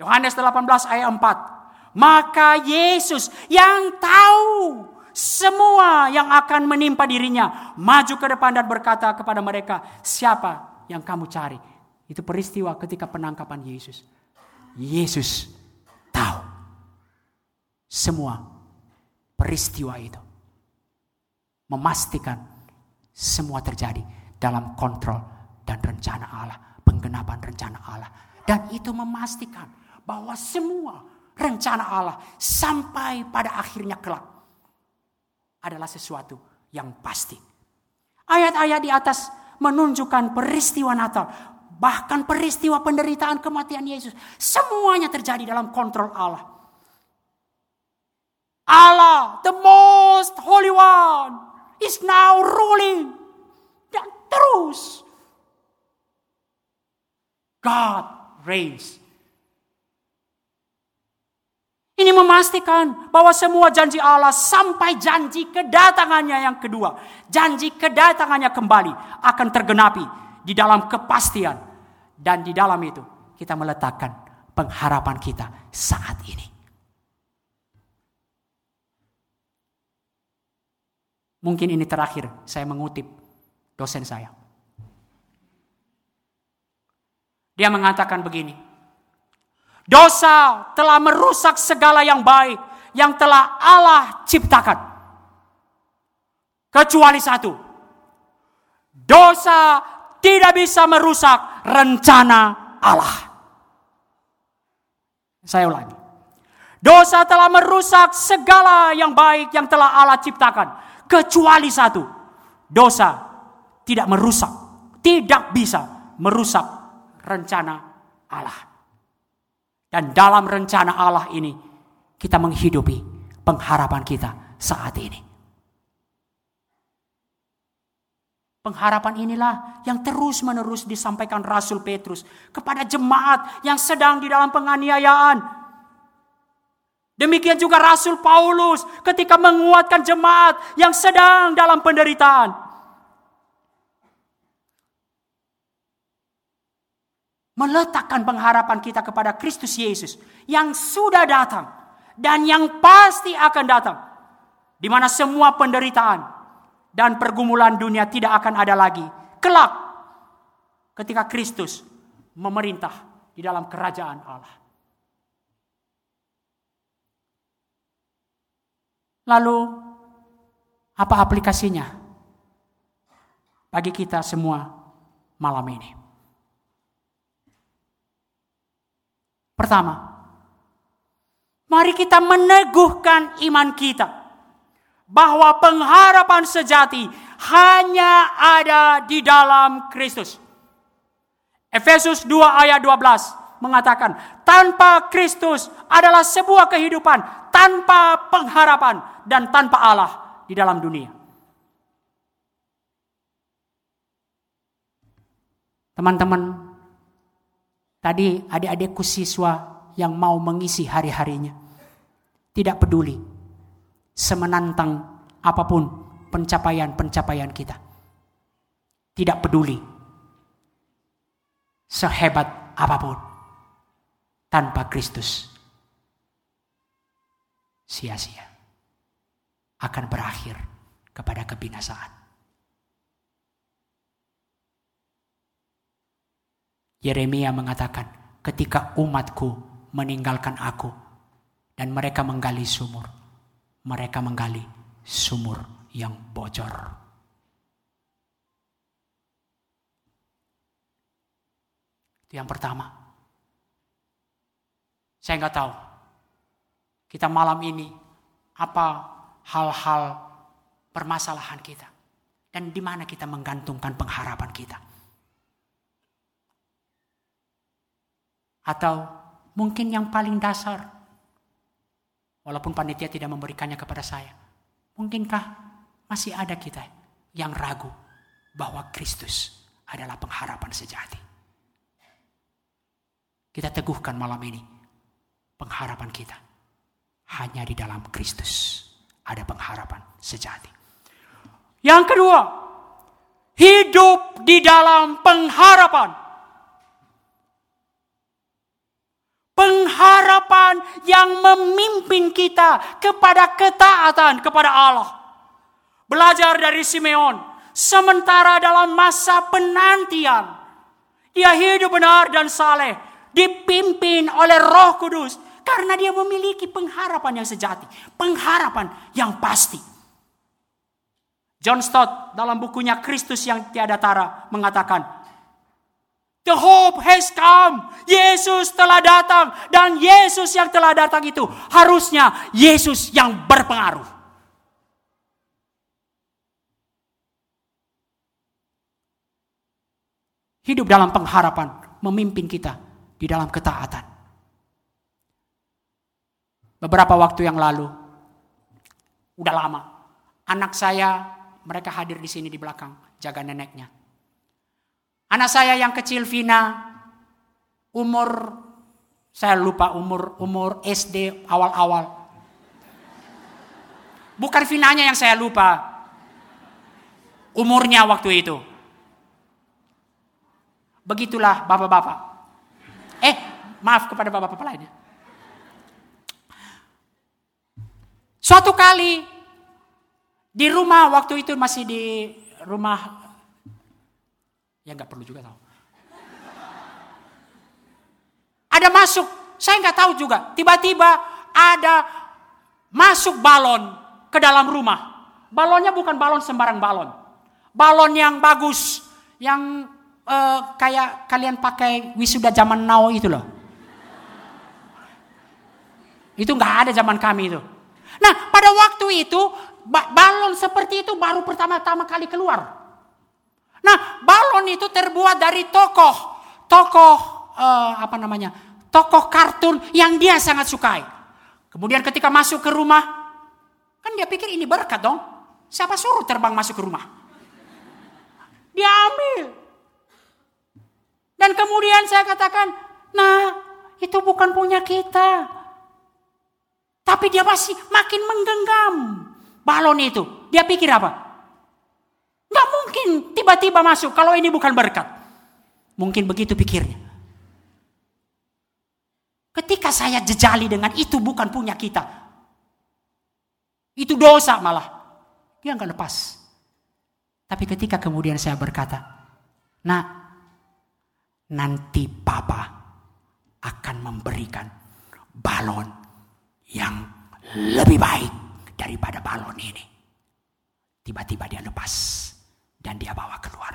Yohanes 18 ayat 4. Maka Yesus yang tahu semua yang akan menimpa dirinya maju ke depan dan berkata kepada mereka, "Siapa yang kamu cari?" Itu peristiwa ketika penangkapan Yesus. Yesus tahu semua peristiwa itu memastikan semua terjadi dalam kontrol dan rencana Allah, penggenapan rencana Allah. Dan itu memastikan bahwa semua rencana Allah sampai pada akhirnya kelak adalah sesuatu yang pasti. Ayat-ayat di atas menunjukkan peristiwa Natal, bahkan peristiwa penderitaan kematian Yesus, semuanya terjadi dalam kontrol Allah. Allah, the most holy one, is now ruling. Dan terus. God reigns. Ini memastikan bahwa semua janji Allah sampai janji kedatangannya yang kedua. Janji kedatangannya kembali akan tergenapi di dalam kepastian. Dan di dalam itu kita meletakkan pengharapan kita saat ini. Mungkin ini terakhir saya mengutip dosen saya. Dia mengatakan begini. Dosa telah merusak segala yang baik yang telah Allah ciptakan. Kecuali satu. Dosa tidak bisa merusak rencana Allah. Saya ulangi. Dosa telah merusak segala yang baik yang telah Allah ciptakan Kecuali satu, dosa tidak merusak, tidak bisa merusak rencana Allah. Dan dalam rencana Allah ini kita menghidupi pengharapan kita saat ini. Pengharapan inilah yang terus-menerus disampaikan Rasul Petrus kepada jemaat yang sedang di dalam penganiayaan, Demikian juga Rasul Paulus ketika menguatkan jemaat yang sedang dalam penderitaan. Meletakkan pengharapan kita kepada Kristus Yesus yang sudah datang dan yang pasti akan datang. Di mana semua penderitaan dan pergumulan dunia tidak akan ada lagi. Kelak ketika Kristus memerintah di dalam kerajaan Allah. Lalu apa aplikasinya bagi kita semua malam ini? Pertama, mari kita meneguhkan iman kita bahwa pengharapan sejati hanya ada di dalam Kristus. Efesus 2 ayat 12 mengatakan, tanpa Kristus adalah sebuah kehidupan tanpa pengharapan dan tanpa Allah di dalam dunia. Teman-teman, Tadi adik-adikku siswa yang mau mengisi hari-harinya. Tidak peduli. Semenantang apa pun pencapaian-pencapaian kita. Tidak peduli. Sehebat apa pun. Tanpa Kristus. Sia-sia. Akan berakhir kepada kebinasaan. Yeremia mengatakan, ketika umatku meninggalkan aku dan mereka menggali sumur, mereka menggali sumur yang bocor. Itu yang pertama. Saya nggak tahu. Kita malam ini apa hal-hal permasalahan kita dan di mana kita menggantungkan pengharapan kita. Atau mungkin yang paling dasar. Walaupun panitia tidak memberikannya kepada saya. Mungkinkah masih ada kita yang ragu bahwa Kristus adalah pengharapan sejati. Kita teguhkan malam ini pengharapan kita. Hanya di dalam Kristus ada pengharapan sejati. Yang kedua, hidup di dalam pengharapan. pengharapan yang memimpin kita kepada ketaatan kepada Allah. Belajar dari Simeon, sementara dalam masa penantian, dia hidup benar dan saleh, dipimpin oleh Roh Kudus karena dia memiliki pengharapan yang sejati, pengharapan yang pasti. John Stott dalam bukunya Kristus yang tiada tara mengatakan, The hope has come. Yesus telah datang. Dan Yesus yang telah datang itu harusnya Yesus yang berpengaruh. Hidup dalam pengharapan memimpin kita di dalam ketaatan. Beberapa waktu yang lalu, udah lama, anak saya mereka hadir di sini di belakang jaga neneknya. Anak saya yang kecil Vina umur saya lupa umur umur SD awal-awal. Bukan Vinanya yang saya lupa. Umurnya waktu itu. Begitulah bapak-bapak. Eh, maaf kepada bapak-bapak lainnya. Suatu kali di rumah waktu itu masih di rumah Ya nggak perlu juga tahu. Ada masuk, saya nggak tahu juga. Tiba-tiba ada masuk balon ke dalam rumah. Balonnya bukan balon sembarang balon. Balon yang bagus, yang uh, kayak kalian pakai wisuda zaman now itu loh. Itu nggak ada zaman kami itu. Nah pada waktu itu balon seperti itu baru pertama-tama kali keluar. Nah, balon itu terbuat dari tokoh, tokoh uh, apa namanya, tokoh kartun yang dia sangat sukai. Kemudian ketika masuk ke rumah, kan dia pikir ini berkat dong. Siapa suruh terbang masuk ke rumah? Dia ambil. Dan kemudian saya katakan, nah itu bukan punya kita. Tapi dia masih makin menggenggam balon itu. Dia pikir apa? Gak mungkin tiba-tiba masuk kalau ini bukan berkat. Mungkin begitu pikirnya. Ketika saya jejali dengan itu bukan punya kita. Itu dosa malah. Dia nggak lepas. Tapi ketika kemudian saya berkata, nah nanti papa akan memberikan balon yang lebih baik daripada balon ini. Tiba-tiba dia lepas dan dia bawa keluar.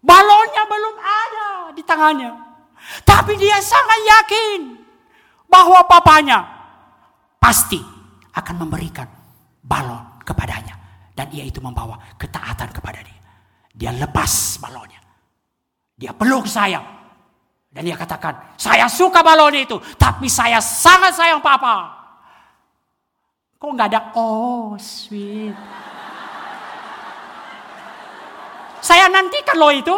Balonnya belum ada di tangannya. Tapi dia sangat yakin bahwa papanya pasti akan memberikan balon kepadanya. Dan ia itu membawa ketaatan kepada dia. Dia lepas balonnya. Dia peluk saya. Dan dia katakan, saya suka balon itu, tapi saya sangat sayang papa. Kok nggak ada oh sweet. saya nantikan loh itu.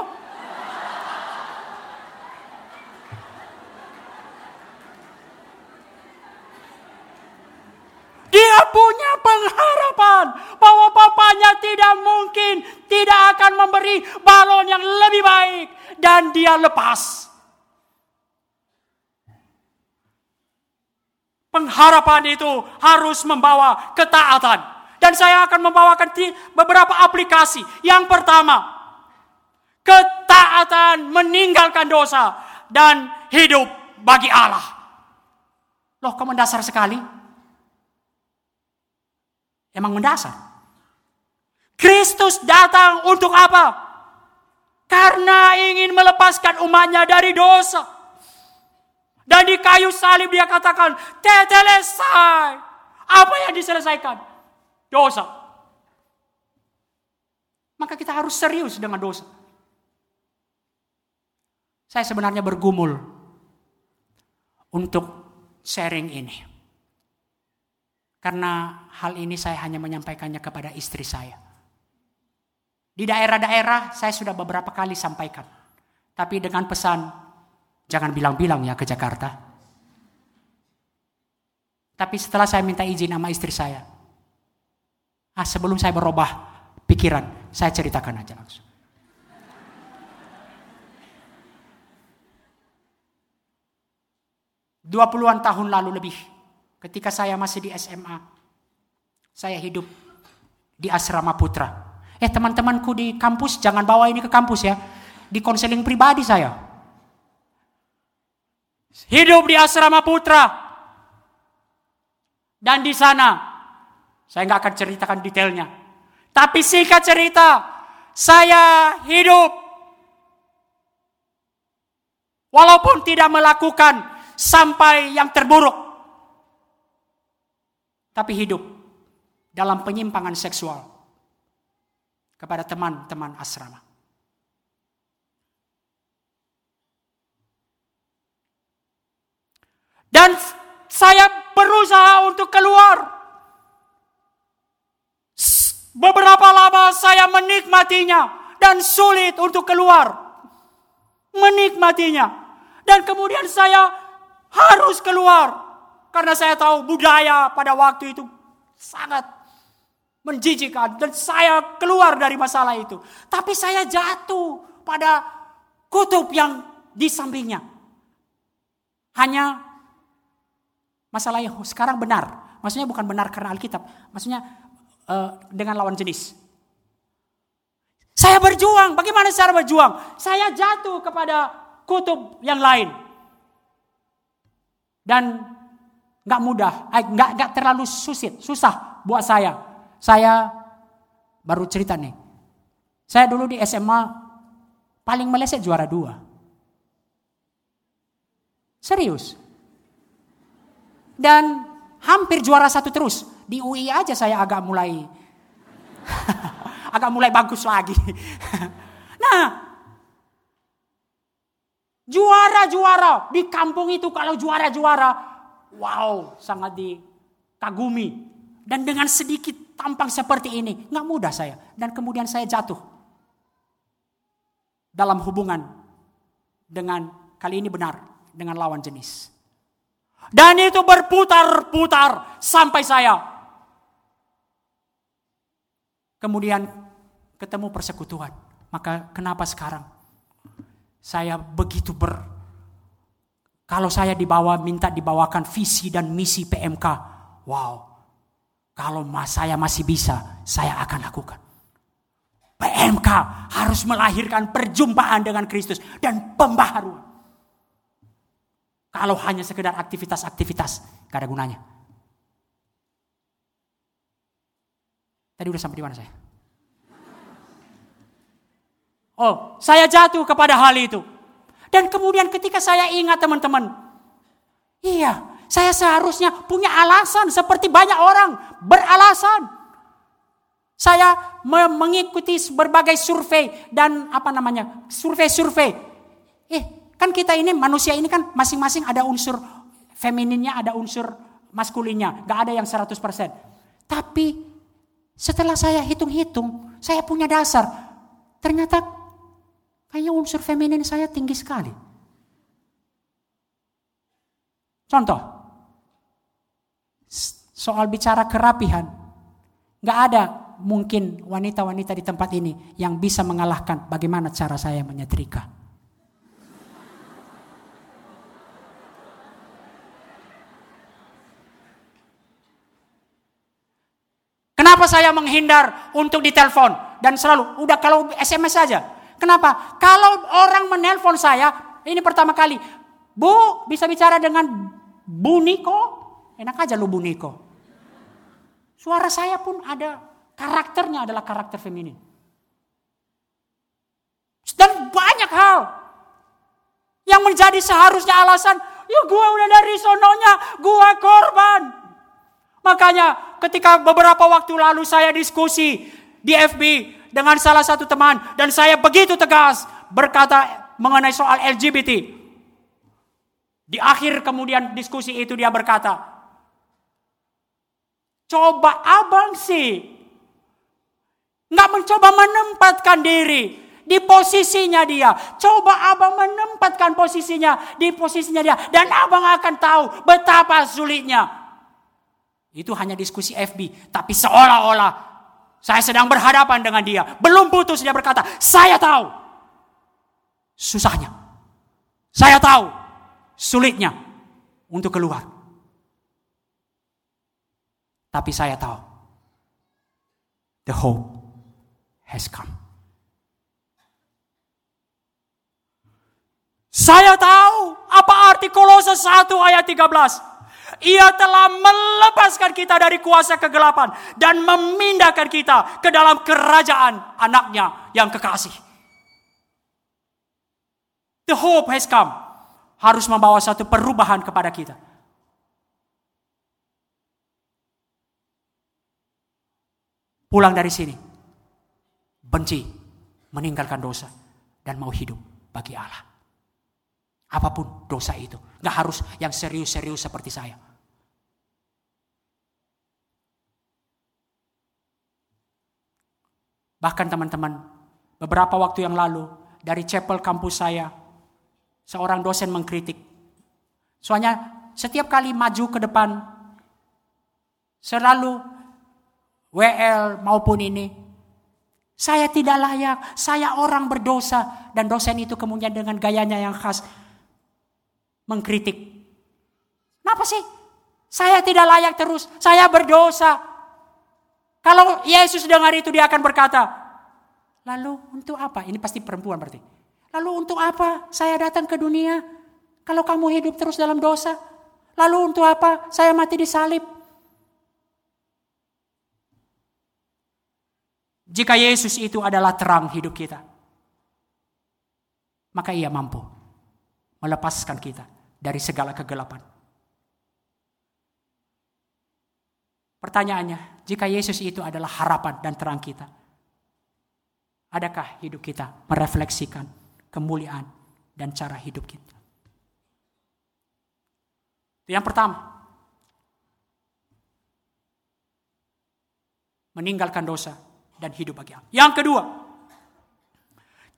Dia punya pengharapan bahwa papanya tidak mungkin tidak akan memberi balon yang lebih baik dan dia lepas. Pengharapan itu harus membawa ketaatan. Dan saya akan membawakan beberapa aplikasi. Yang pertama, ketaatan meninggalkan dosa dan hidup bagi Allah. Loh, kok mendasar sekali? Emang mendasar. Kristus datang untuk apa? Karena ingin melepaskan umatnya dari dosa. Dan di kayu salib dia katakan, tetelesai. Apa yang diselesaikan? Dosa. Maka kita harus serius dengan dosa. Saya sebenarnya bergumul untuk sharing ini. Karena hal ini saya hanya menyampaikannya kepada istri saya. Di daerah-daerah saya sudah beberapa kali sampaikan. Tapi dengan pesan, jangan bilang-bilang ya ke Jakarta. Tapi setelah saya minta izin sama istri saya. Ah, sebelum saya berubah pikiran, saya ceritakan aja langsung. 20-an tahun lalu lebih. Ketika saya masih di SMA. Saya hidup di asrama putra. Eh teman-temanku di kampus jangan bawa ini ke kampus ya. Di konseling pribadi saya. Hidup di asrama putra. Dan di sana saya nggak akan ceritakan detailnya. Tapi singkat cerita, saya hidup walaupun tidak melakukan sampai yang terburuk. Tapi hidup dalam penyimpangan seksual kepada teman-teman asrama. Dan saya berusaha untuk keluar. Beberapa lama saya menikmatinya dan sulit untuk keluar. Menikmatinya. Dan kemudian saya harus keluar. Karena saya tahu budaya pada waktu itu sangat menjijikan. Dan saya keluar dari masalah itu. Tapi saya jatuh pada kutub yang di sampingnya. Hanya masalah yang sekarang benar. Maksudnya bukan benar karena Alkitab. Maksudnya uh, dengan lawan jenis. Saya berjuang. Bagaimana cara berjuang? Saya jatuh kepada kutub yang lain dan nggak mudah, eh, nggak nggak terlalu susit, susah buat saya. Saya baru cerita nih. Saya dulu di SMA paling meleset juara dua. Serius. Dan hampir juara satu terus. Di UI aja saya agak mulai agak mulai bagus lagi. nah, Juara-juara di kampung itu kalau juara-juara, wow, sangat dikagumi. Dan dengan sedikit tampang seperti ini, nggak mudah saya. Dan kemudian saya jatuh dalam hubungan dengan kali ini benar dengan lawan jenis. Dan itu berputar-putar sampai saya kemudian ketemu persekutuan. Maka kenapa sekarang saya begitu ber kalau saya dibawa minta dibawakan visi dan misi PMK. Wow. Kalau saya masih bisa, saya akan lakukan. PMK harus melahirkan perjumpaan dengan Kristus dan pembaharuan. Kalau hanya sekedar aktivitas-aktivitas, gak ada gunanya. Tadi udah sampai di mana saya? Oh, saya jatuh kepada hal itu. Dan kemudian ketika saya ingat teman-teman, iya, saya seharusnya punya alasan seperti banyak orang beralasan. Saya mengikuti berbagai survei dan apa namanya, survei-survei. Eh, kan kita ini manusia ini kan masing-masing ada unsur femininnya, ada unsur maskulinnya. Gak ada yang 100%. Tapi setelah saya hitung-hitung, saya punya dasar. Ternyata Kayaknya unsur feminin saya tinggi sekali. Contoh, soal bicara kerapihan, nggak ada mungkin wanita-wanita di tempat ini yang bisa mengalahkan bagaimana cara saya menyetrika. Kenapa saya menghindar untuk ditelepon dan selalu udah kalau SMS saja. Kenapa? Kalau orang menelpon saya, ini pertama kali, Bu bisa bicara dengan Bu Niko? Enak aja lu Bu Niko. Suara saya pun ada Karakternya adalah karakter feminin. Dan banyak hal yang menjadi seharusnya alasan, ya gue udah dari sononya, gue korban. Makanya ketika beberapa waktu lalu saya diskusi di FB dengan salah satu teman dan saya begitu tegas berkata mengenai soal LGBT. Di akhir kemudian diskusi itu dia berkata, coba abang sih Nggak mencoba menempatkan diri di posisinya dia. Coba abang menempatkan posisinya di posisinya dia. Dan abang akan tahu betapa sulitnya. Itu hanya diskusi FB. Tapi seolah-olah saya sedang berhadapan dengan dia. Belum putus dia berkata, saya tahu. Susahnya. Saya tahu. Sulitnya. Untuk keluar. Tapi saya tahu. The hope has come. Saya tahu apa arti kolose 1 ayat 13. Ia telah melepaskan kita dari kuasa kegelapan dan memindahkan kita ke dalam kerajaan anaknya yang kekasih. The hope has come. Harus membawa satu perubahan kepada kita. Pulang dari sini benci, meninggalkan dosa, dan mau hidup bagi Allah. Apa pun dosa itu. Gak harus yang serius-serius seperti saya. Bahkan teman-teman, beberapa waktu yang lalu dari chapel kampus saya, seorang dosen mengkritik. Soalnya setiap kali maju ke depan, selalu WL maupun ini saya tidak layak, saya orang berdosa. Dan dosen itu kemudian dengan gayanya yang khas mengkritik. Kenapa sih? Saya tidak layak terus, saya berdosa. Kalau Yesus dengar itu dia akan berkata, lalu untuk apa? Ini pasti perempuan berarti. Lalu untuk apa saya datang ke dunia? Kalau kamu hidup terus dalam dosa. Lalu untuk apa saya mati di salib? Jika Yesus itu adalah terang hidup kita, maka ia mampu melepaskan kita dari segala kegelapan. Pertanyaannya, jika Yesus itu adalah harapan dan terang kita, adakah hidup kita merefleksikan kemuliaan dan cara hidup kita? Yang pertama. Meninggalkan dosa dan hidup bagi Allah. Yang kedua,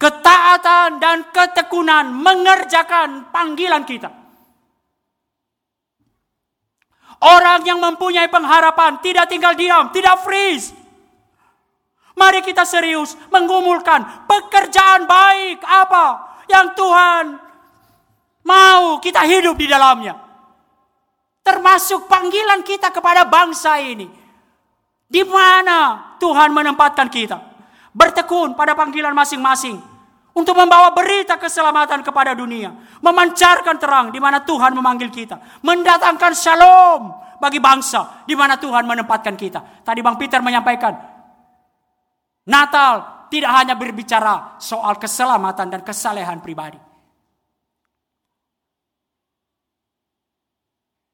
ketaatan dan ketekunan mengerjakan panggilan kita. Orang yang mempunyai pengharapan tidak tinggal diam, tidak freeze. Mari kita serius menggumulkan pekerjaan baik apa yang Tuhan mau kita hidup di dalamnya. Termasuk panggilan kita kepada bangsa ini di mana Tuhan menempatkan kita? Bertekun pada panggilan masing-masing untuk membawa berita keselamatan kepada dunia, memancarkan terang di mana Tuhan memanggil kita, mendatangkan shalom bagi bangsa di mana Tuhan menempatkan kita. Tadi Bang Peter menyampaikan, Natal tidak hanya berbicara soal keselamatan dan kesalehan pribadi.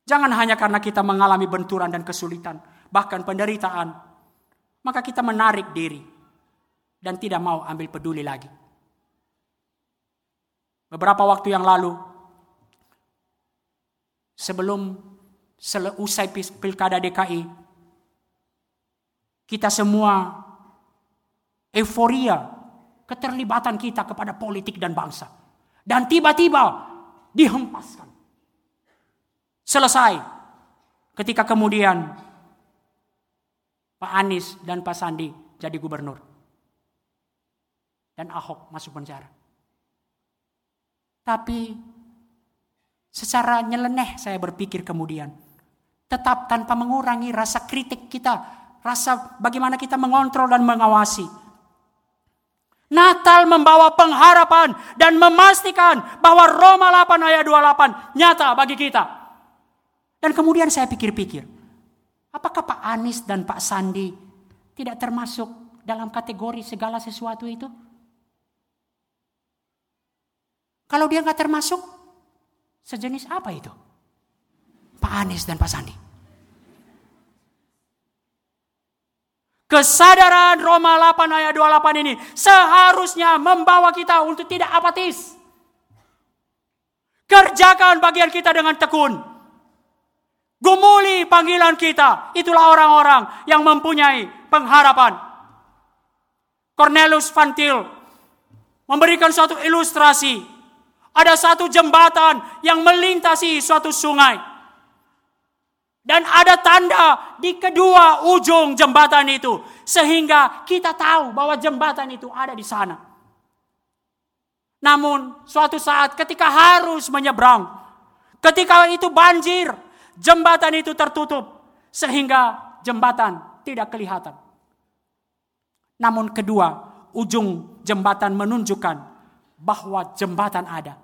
Jangan hanya karena kita mengalami benturan dan kesulitan, bahkan penderitaan, maka kita menarik diri dan tidak mau ambil peduli lagi. Beberapa waktu yang lalu, sebelum usai pilkada DKI, kita semua euforia keterlibatan kita kepada politik dan bangsa. Dan tiba-tiba dihempaskan. Selesai. Ketika kemudian Pak Anies dan Pak Sandi jadi gubernur. Dan Ahok masuk penjara. Tapi secara nyeleneh saya berpikir kemudian. Tetap tanpa mengurangi rasa kritik kita. Rasa bagaimana kita mengontrol dan mengawasi. Natal membawa pengharapan dan memastikan bahwa Roma 8 ayat 28 nyata bagi kita. Dan kemudian saya pikir-pikir, Apakah Pak Anies dan Pak Sandi tidak termasuk dalam kategori segala sesuatu itu? Kalau dia nggak termasuk, sejenis apa itu? Pak Anies dan Pak Sandi. Kesadaran Roma 8 ayat 28 ini seharusnya membawa kita untuk tidak apatis. Kerjakan bagian kita dengan tekun. Gumuli panggilan kita. Itulah orang-orang yang mempunyai pengharapan. Cornelius Van Til memberikan suatu ilustrasi. Ada satu jembatan yang melintasi suatu sungai. Dan ada tanda di kedua ujung jembatan itu. Sehingga kita tahu bahwa jembatan itu ada di sana. Namun suatu saat ketika harus menyeberang. Ketika itu banjir jembatan itu tertutup sehingga jembatan tidak kelihatan. Namun kedua, ujung jembatan menunjukkan bahwa jembatan ada.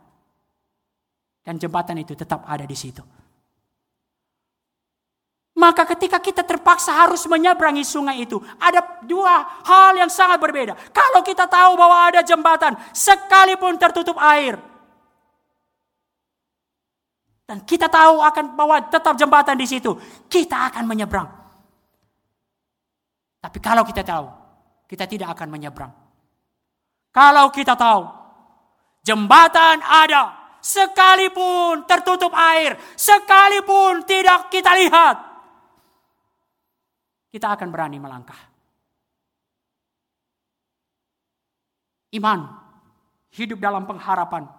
Dan jembatan itu tetap ada di situ. Maka ketika kita terpaksa harus menyeberangi sungai itu, ada dua hal yang sangat berbeda. Kalau kita tahu bahwa ada jembatan, sekalipun tertutup air, dan kita tahu akan bahwa tetap jembatan di situ. Kita akan menyeberang. Tapi kalau kita tahu, kita tidak akan menyeberang. Kalau kita tahu, jembatan ada. Sekalipun tertutup air, sekalipun tidak kita lihat, kita akan berani melangkah. Iman, hidup dalam pengharapan,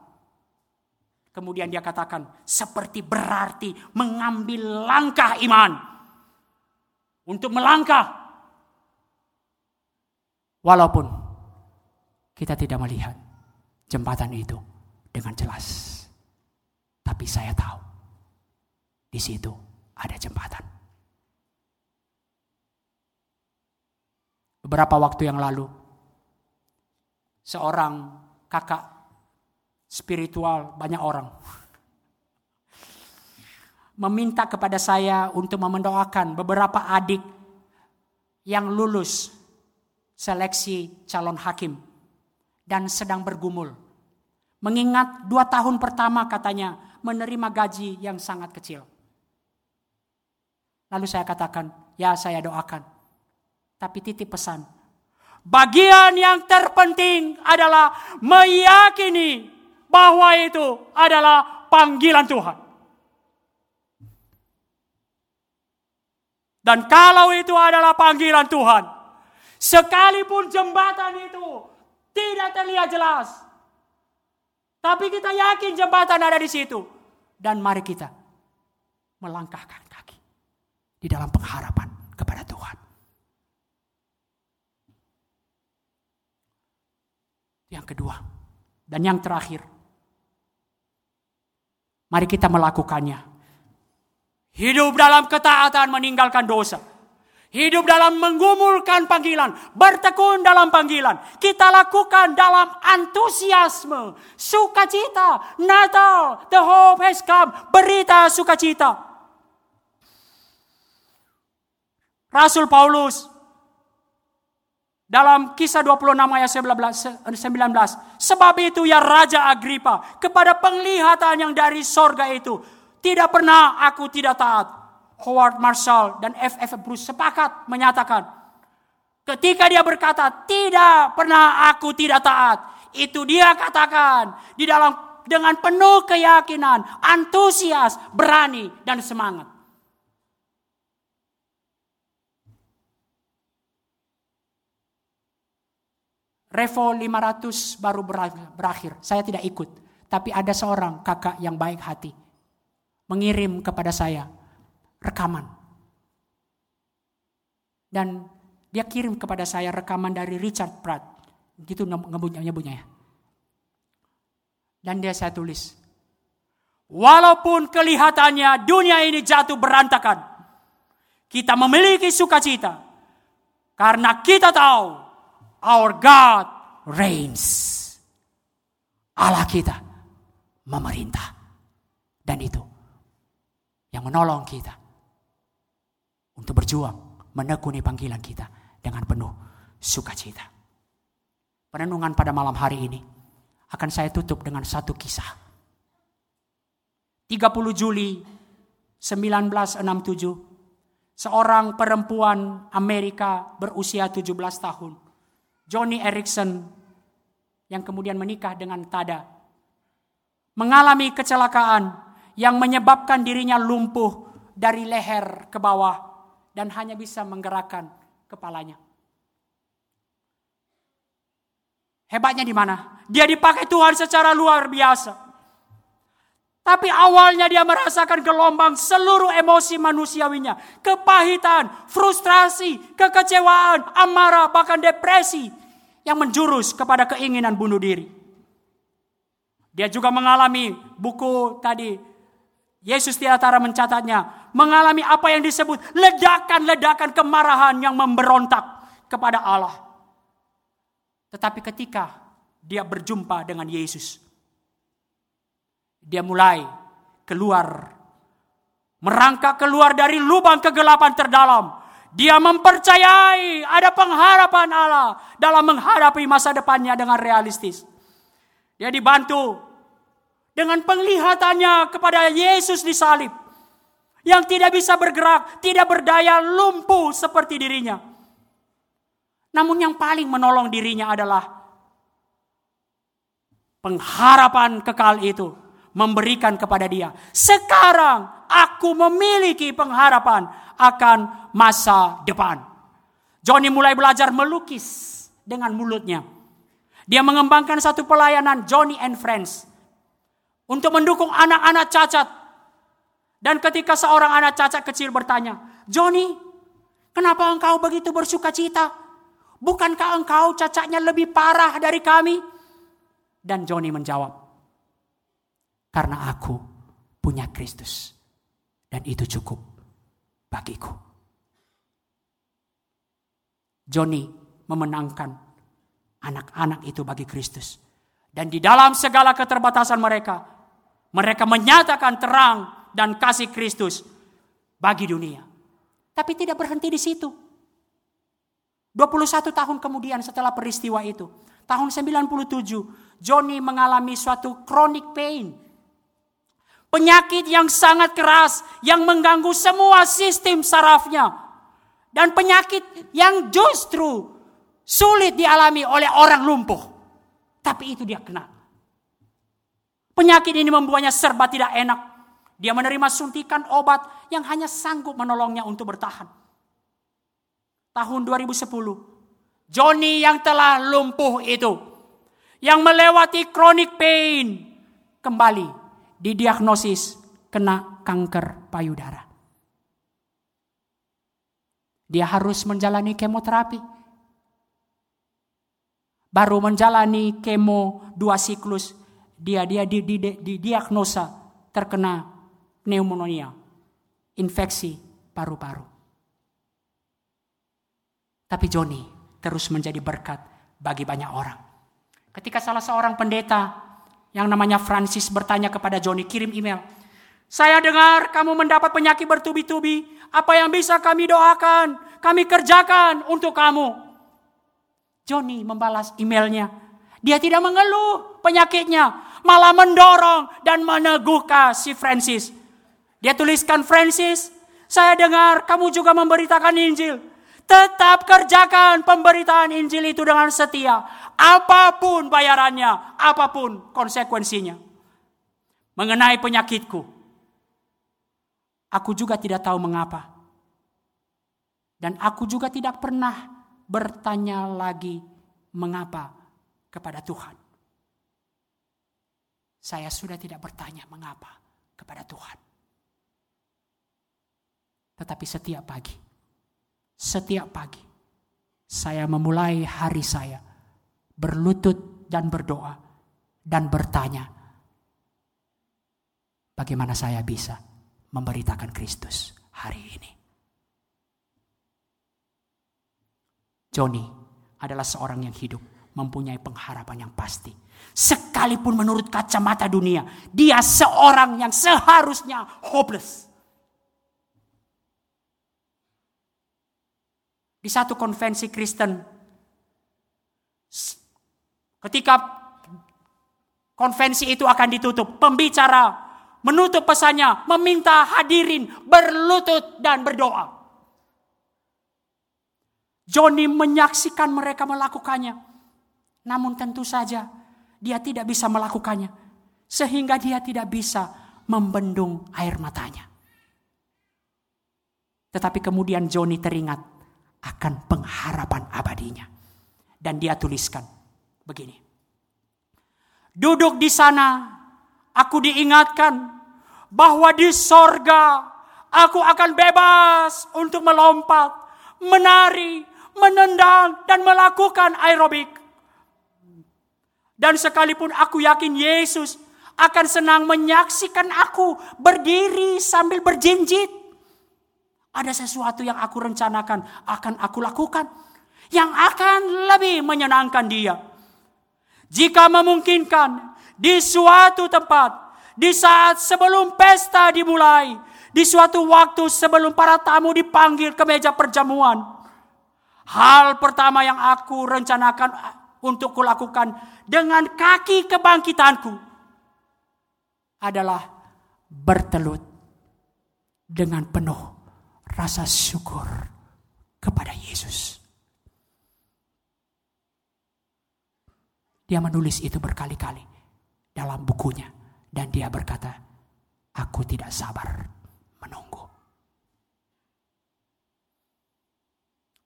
Kemudian dia katakan, seperti berarti mengambil langkah iman. Untuk melangkah. Walaupun kita tidak melihat jembatan itu dengan jelas. Tapi saya tahu di situ ada jembatan. Beberapa waktu yang lalu, seorang kakak spiritual banyak orang. Meminta kepada saya untuk mendoakan beberapa adik yang lulus seleksi calon hakim dan sedang bergumul. Mengingat dua tahun pertama katanya menerima gaji yang sangat kecil. Lalu saya katakan, ya saya doakan. Tapi titip pesan, bagian yang terpenting adalah meyakini bahwa itu adalah panggilan Tuhan. Dan kalau itu adalah panggilan Tuhan, sekalipun jembatan itu tidak terlihat jelas, tapi kita yakin jembatan ada di situ, dan mari kita melangkahkan kaki di dalam pengharapan kepada Tuhan. Yang kedua, dan yang terakhir, Mari kita melakukannya. Hidup dalam ketaatan meninggalkan dosa. Hidup dalam menggumulkan panggilan, bertekun dalam panggilan. Kita lakukan dalam antusiasme, sukacita. Natal, the hope has come, berita sukacita. Rasul Paulus dalam kisah 26 ayat 19, Sebab itu ya Raja Agripa, kepada penglihatan yang dari sorga itu, tidak pernah aku tidak taat. Howard Marshall dan F.F. Bruce sepakat menyatakan, ketika dia berkata, tidak pernah aku tidak taat. Itu dia katakan di dalam dengan penuh keyakinan, antusias, berani, dan semangat. Revo 500 baru berakhir. Saya tidak ikut. Tapi ada seorang kakak yang baik hati. Mengirim kepada saya rekaman. Dan dia kirim kepada saya rekaman dari Richard Pratt. Gitu nyebutnya ya. Dan dia saya tulis. Walaupun kelihatannya dunia ini jatuh berantakan. Kita memiliki sukacita. Karena kita tahu our God reigns. Allah kita memerintah. Dan itu yang menolong kita untuk berjuang menekuni panggilan kita dengan penuh sukacita. Penenungan pada malam hari ini akan saya tutup dengan satu kisah. 30 Juli 1967, seorang perempuan Amerika berusia 17 tahun, Johnny Erickson, yang kemudian menikah dengan Tada, mengalami kecelakaan yang menyebabkan dirinya lumpuh dari leher ke bawah dan hanya bisa menggerakkan kepalanya. Hebatnya di mana? Dia dipakai Tuhan secara luar biasa. Tapi awalnya dia merasakan gelombang seluruh emosi manusiawinya. Kepahitan, frustrasi, kekecewaan, amarah, bahkan depresi. Yang menjurus kepada keinginan bunuh diri. Dia juga mengalami buku tadi. Yesus Tiatara mencatatnya. Mengalami apa yang disebut ledakan-ledakan kemarahan yang memberontak kepada Allah. Tetapi ketika dia berjumpa dengan Yesus, dia mulai keluar, merangkak keluar dari lubang kegelapan terdalam. Dia mempercayai ada pengharapan Allah dalam menghadapi masa depannya dengan realistis. Dia dibantu dengan penglihatannya kepada Yesus di salib. Yang tidak bisa bergerak, tidak berdaya, lumpuh seperti dirinya. Namun yang paling menolong dirinya adalah pengharapan kekal itu memberikan kepada dia. Sekarang aku memiliki pengharapan akan masa depan. Johnny mulai belajar melukis dengan mulutnya. Dia mengembangkan satu pelayanan Johnny and Friends untuk mendukung anak-anak cacat. Dan ketika seorang anak cacat kecil bertanya, Johnny, kenapa engkau begitu bersuka cita? Bukankah engkau cacatnya lebih parah dari kami? Dan Joni menjawab, karena aku punya Kristus. Dan itu cukup bagiku. Joni memenangkan anak-anak itu bagi Kristus. Dan di dalam segala keterbatasan mereka, mereka menyatakan terang dan kasih Kristus bagi dunia. Tapi tidak berhenti di situ. 21 tahun kemudian setelah peristiwa itu, tahun 97, Johnny mengalami suatu chronic pain. Penyakit yang sangat keras yang mengganggu semua sistem sarafnya. Dan penyakit yang justru sulit dialami oleh orang lumpuh. Tapi itu dia kena. Penyakit ini membuatnya serba tidak enak. Dia menerima suntikan obat yang hanya sanggup menolongnya untuk bertahan tahun 2010. Johnny yang telah lumpuh itu, yang melewati chronic pain, kembali didiagnosis kena kanker payudara. Dia harus menjalani kemoterapi. Baru menjalani kemo dua siklus, dia dia di, di, di, di diagnosa terkena pneumonia, infeksi paru-paru. Tapi Joni terus menjadi berkat bagi banyak orang. Ketika salah seorang pendeta yang namanya Francis bertanya kepada Joni, kirim email. Saya dengar kamu mendapat penyakit bertubi-tubi. Apa yang bisa kami doakan? Kami kerjakan untuk kamu. Joni membalas emailnya. Dia tidak mengeluh penyakitnya. Malah mendorong dan meneguhkan si Francis. Dia tuliskan Francis, saya dengar kamu juga memberitakan Injil. Tetap kerjakan pemberitaan Injil itu dengan setia. Apa pun bayarannya, apa pun konsekuensinya. Mengenai penyakitku, aku juga tidak tahu mengapa. Dan aku juga tidak pernah bertanya lagi mengapa kepada Tuhan. Saya sudah tidak bertanya mengapa kepada Tuhan. Tetapi setiap pagi setiap pagi saya memulai hari saya berlutut dan berdoa dan bertanya, bagaimana saya bisa memberitakan Kristus hari ini. Joni adalah seorang yang hidup, mempunyai pengharapan yang pasti. Sekalipun menurut kacamata dunia, dia seorang yang seharusnya hopeless. Di satu konvensi Kristen, ketika konvensi itu akan ditutup, pembicara menutup pesannya, meminta hadirin berlutut dan berdoa. Joni menyaksikan mereka melakukannya. Namun tentu saja dia tidak bisa melakukannya. Sehingga dia tidak bisa membendung air matanya. Tetapi kemudian Joni teringat akan pengharapan abadinya. Dan dia tuliskan begini. Duduk di sana, aku diingatkan bahwa di sorga aku akan bebas untuk melompat, menari, menendang, dan melakukan aerobik. Dan sekalipun aku yakin Yesus akan senang menyaksikan aku berdiri sambil berjinjit. Ada sesuatu yang aku rencanakan akan aku lakukan. Yang akan lebih menyenangkan dia. Jika memungkinkan di suatu tempat. Di saat sebelum pesta dimulai. Di suatu waktu sebelum para tamu dipanggil ke meja perjamuan Hal pertama yang aku rencanakan untuk kulakukan dengan kaki kebangkitanku adalah bertelut dengan penuh rasa syukur kepada Yesus. Dia menulis itu berkali-kali dalam bukunya dan dia berkata, "Aku tidak sabar menunggu."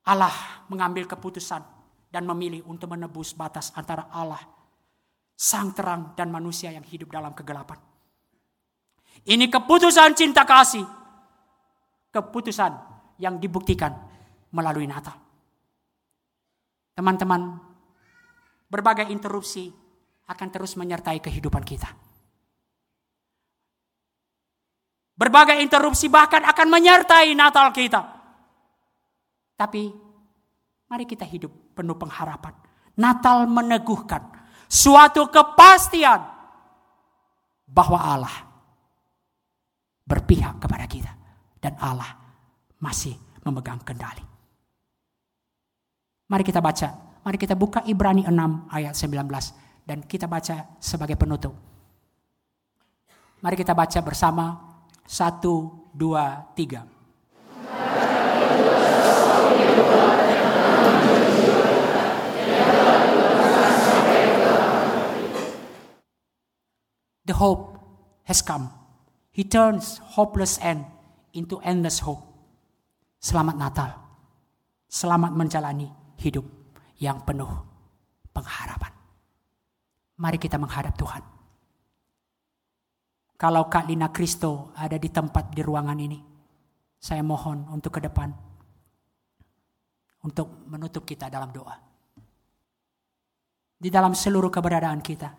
Allah mengambil keputusan dan memilih untuk menebus batas antara Allah, sang terang dan manusia yang hidup dalam kegelapan. Ini keputusan cinta kasih. Keputusan yang dibuktikan melalui Natal. Teman-teman, berbagai interupsi akan terus menyertai kehidupan kita. Berbagai interupsi bahkan akan menyertai Natal kita. Tapi mari kita hidup penuh pengharapan. Natal meneguhkan suatu kepastian bahwa Allah berpihak kepada kita dan Allah masih memegang kendali. Mari kita baca, mari kita buka Ibrani 6 ayat 19 dan kita baca sebagai penutup. Mari kita baca bersama satu, dua, tiga. The hope has come. He turns hopeless end into endless hope. Selamat Natal. Selamat menjalani hidup yang penuh pengharapan. Mari kita menghadap Tuhan. Kalau Kak Lina Kristo ada di tempat di ruangan ini, saya mohon untuk ke depan untuk menutup kita dalam doa. Di dalam seluruh keberadaan kita,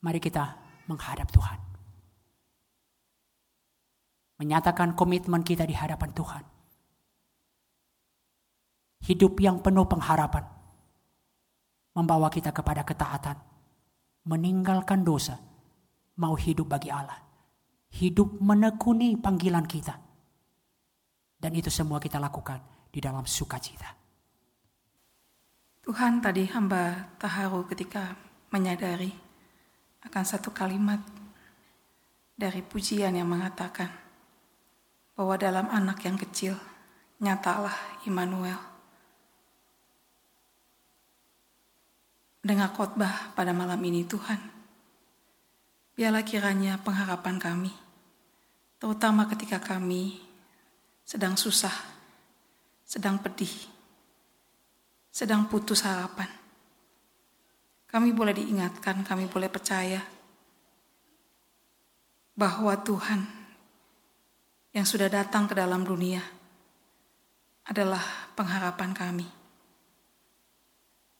mari kita menghadap Tuhan. Menyatakan komitmen kita di hadapan Tuhan. Hidup yang penuh pengharapan membawa kita kepada ketaatan, meninggalkan dosa, mau hidup bagi Allah, hidup menekuni panggilan kita dan itu semua kita lakukan di dalam sukacita. Tuhan tadi hamba terharu ketika menyadari akan satu kalimat dari pujian yang mengatakan bahwa dalam anak yang kecil nyatalah Immanuel. Dengar khotbah pada malam ini Tuhan, biarlah kiranya pengharapan kami, terutama ketika kami sedang susah, sedang pedih, sedang putus harapan. Kami boleh diingatkan, kami boleh percaya bahwa Tuhan yang sudah datang ke dalam dunia adalah pengharapan kami.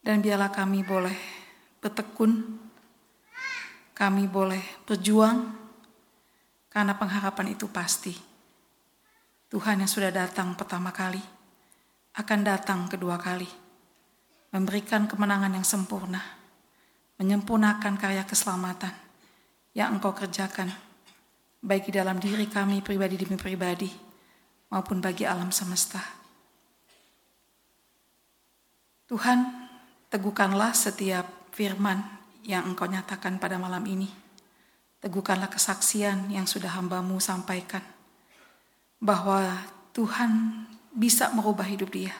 Dan biarlah kami boleh bertekun, kami boleh berjuang, karena pengharapan itu pasti. Tuhan yang sudah datang pertama kali, akan datang kedua kali, memberikan kemenangan yang sempurna, menyempurnakan karya keselamatan yang engkau kerjakan, baik di dalam diri kami pribadi demi pribadi, maupun bagi alam semesta. Tuhan, teguhkanlah setiap firman yang engkau nyatakan pada malam ini. Teguhkanlah kesaksian yang sudah hambamu sampaikan. Bahwa Tuhan bisa merubah hidup dia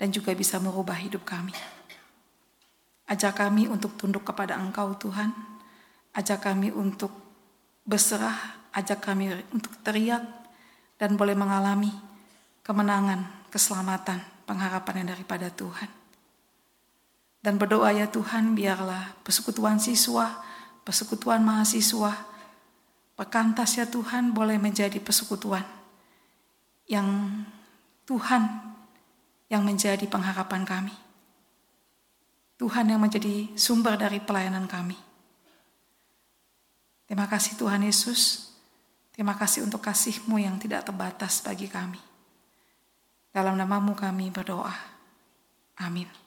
dan juga bisa merubah hidup kami. Ajak kami untuk tunduk kepada Engkau Tuhan. Ajak kami untuk berserah, ajak kami untuk teriak dan boleh mengalami kemenangan, keselamatan, pengharapan yang daripada Tuhan. Dan berdoa ya Tuhan biarlah persekutuan siswa, persekutuan mahasiswa, perkantas ya Tuhan boleh menjadi persekutuan yang Tuhan yang menjadi pengharapan kami. Tuhan yang menjadi sumber dari pelayanan kami. Terima kasih Tuhan Yesus. Terima kasih untuk kasih-Mu yang tidak terbatas bagi kami. Dalam namamu kami berdoa. Amin.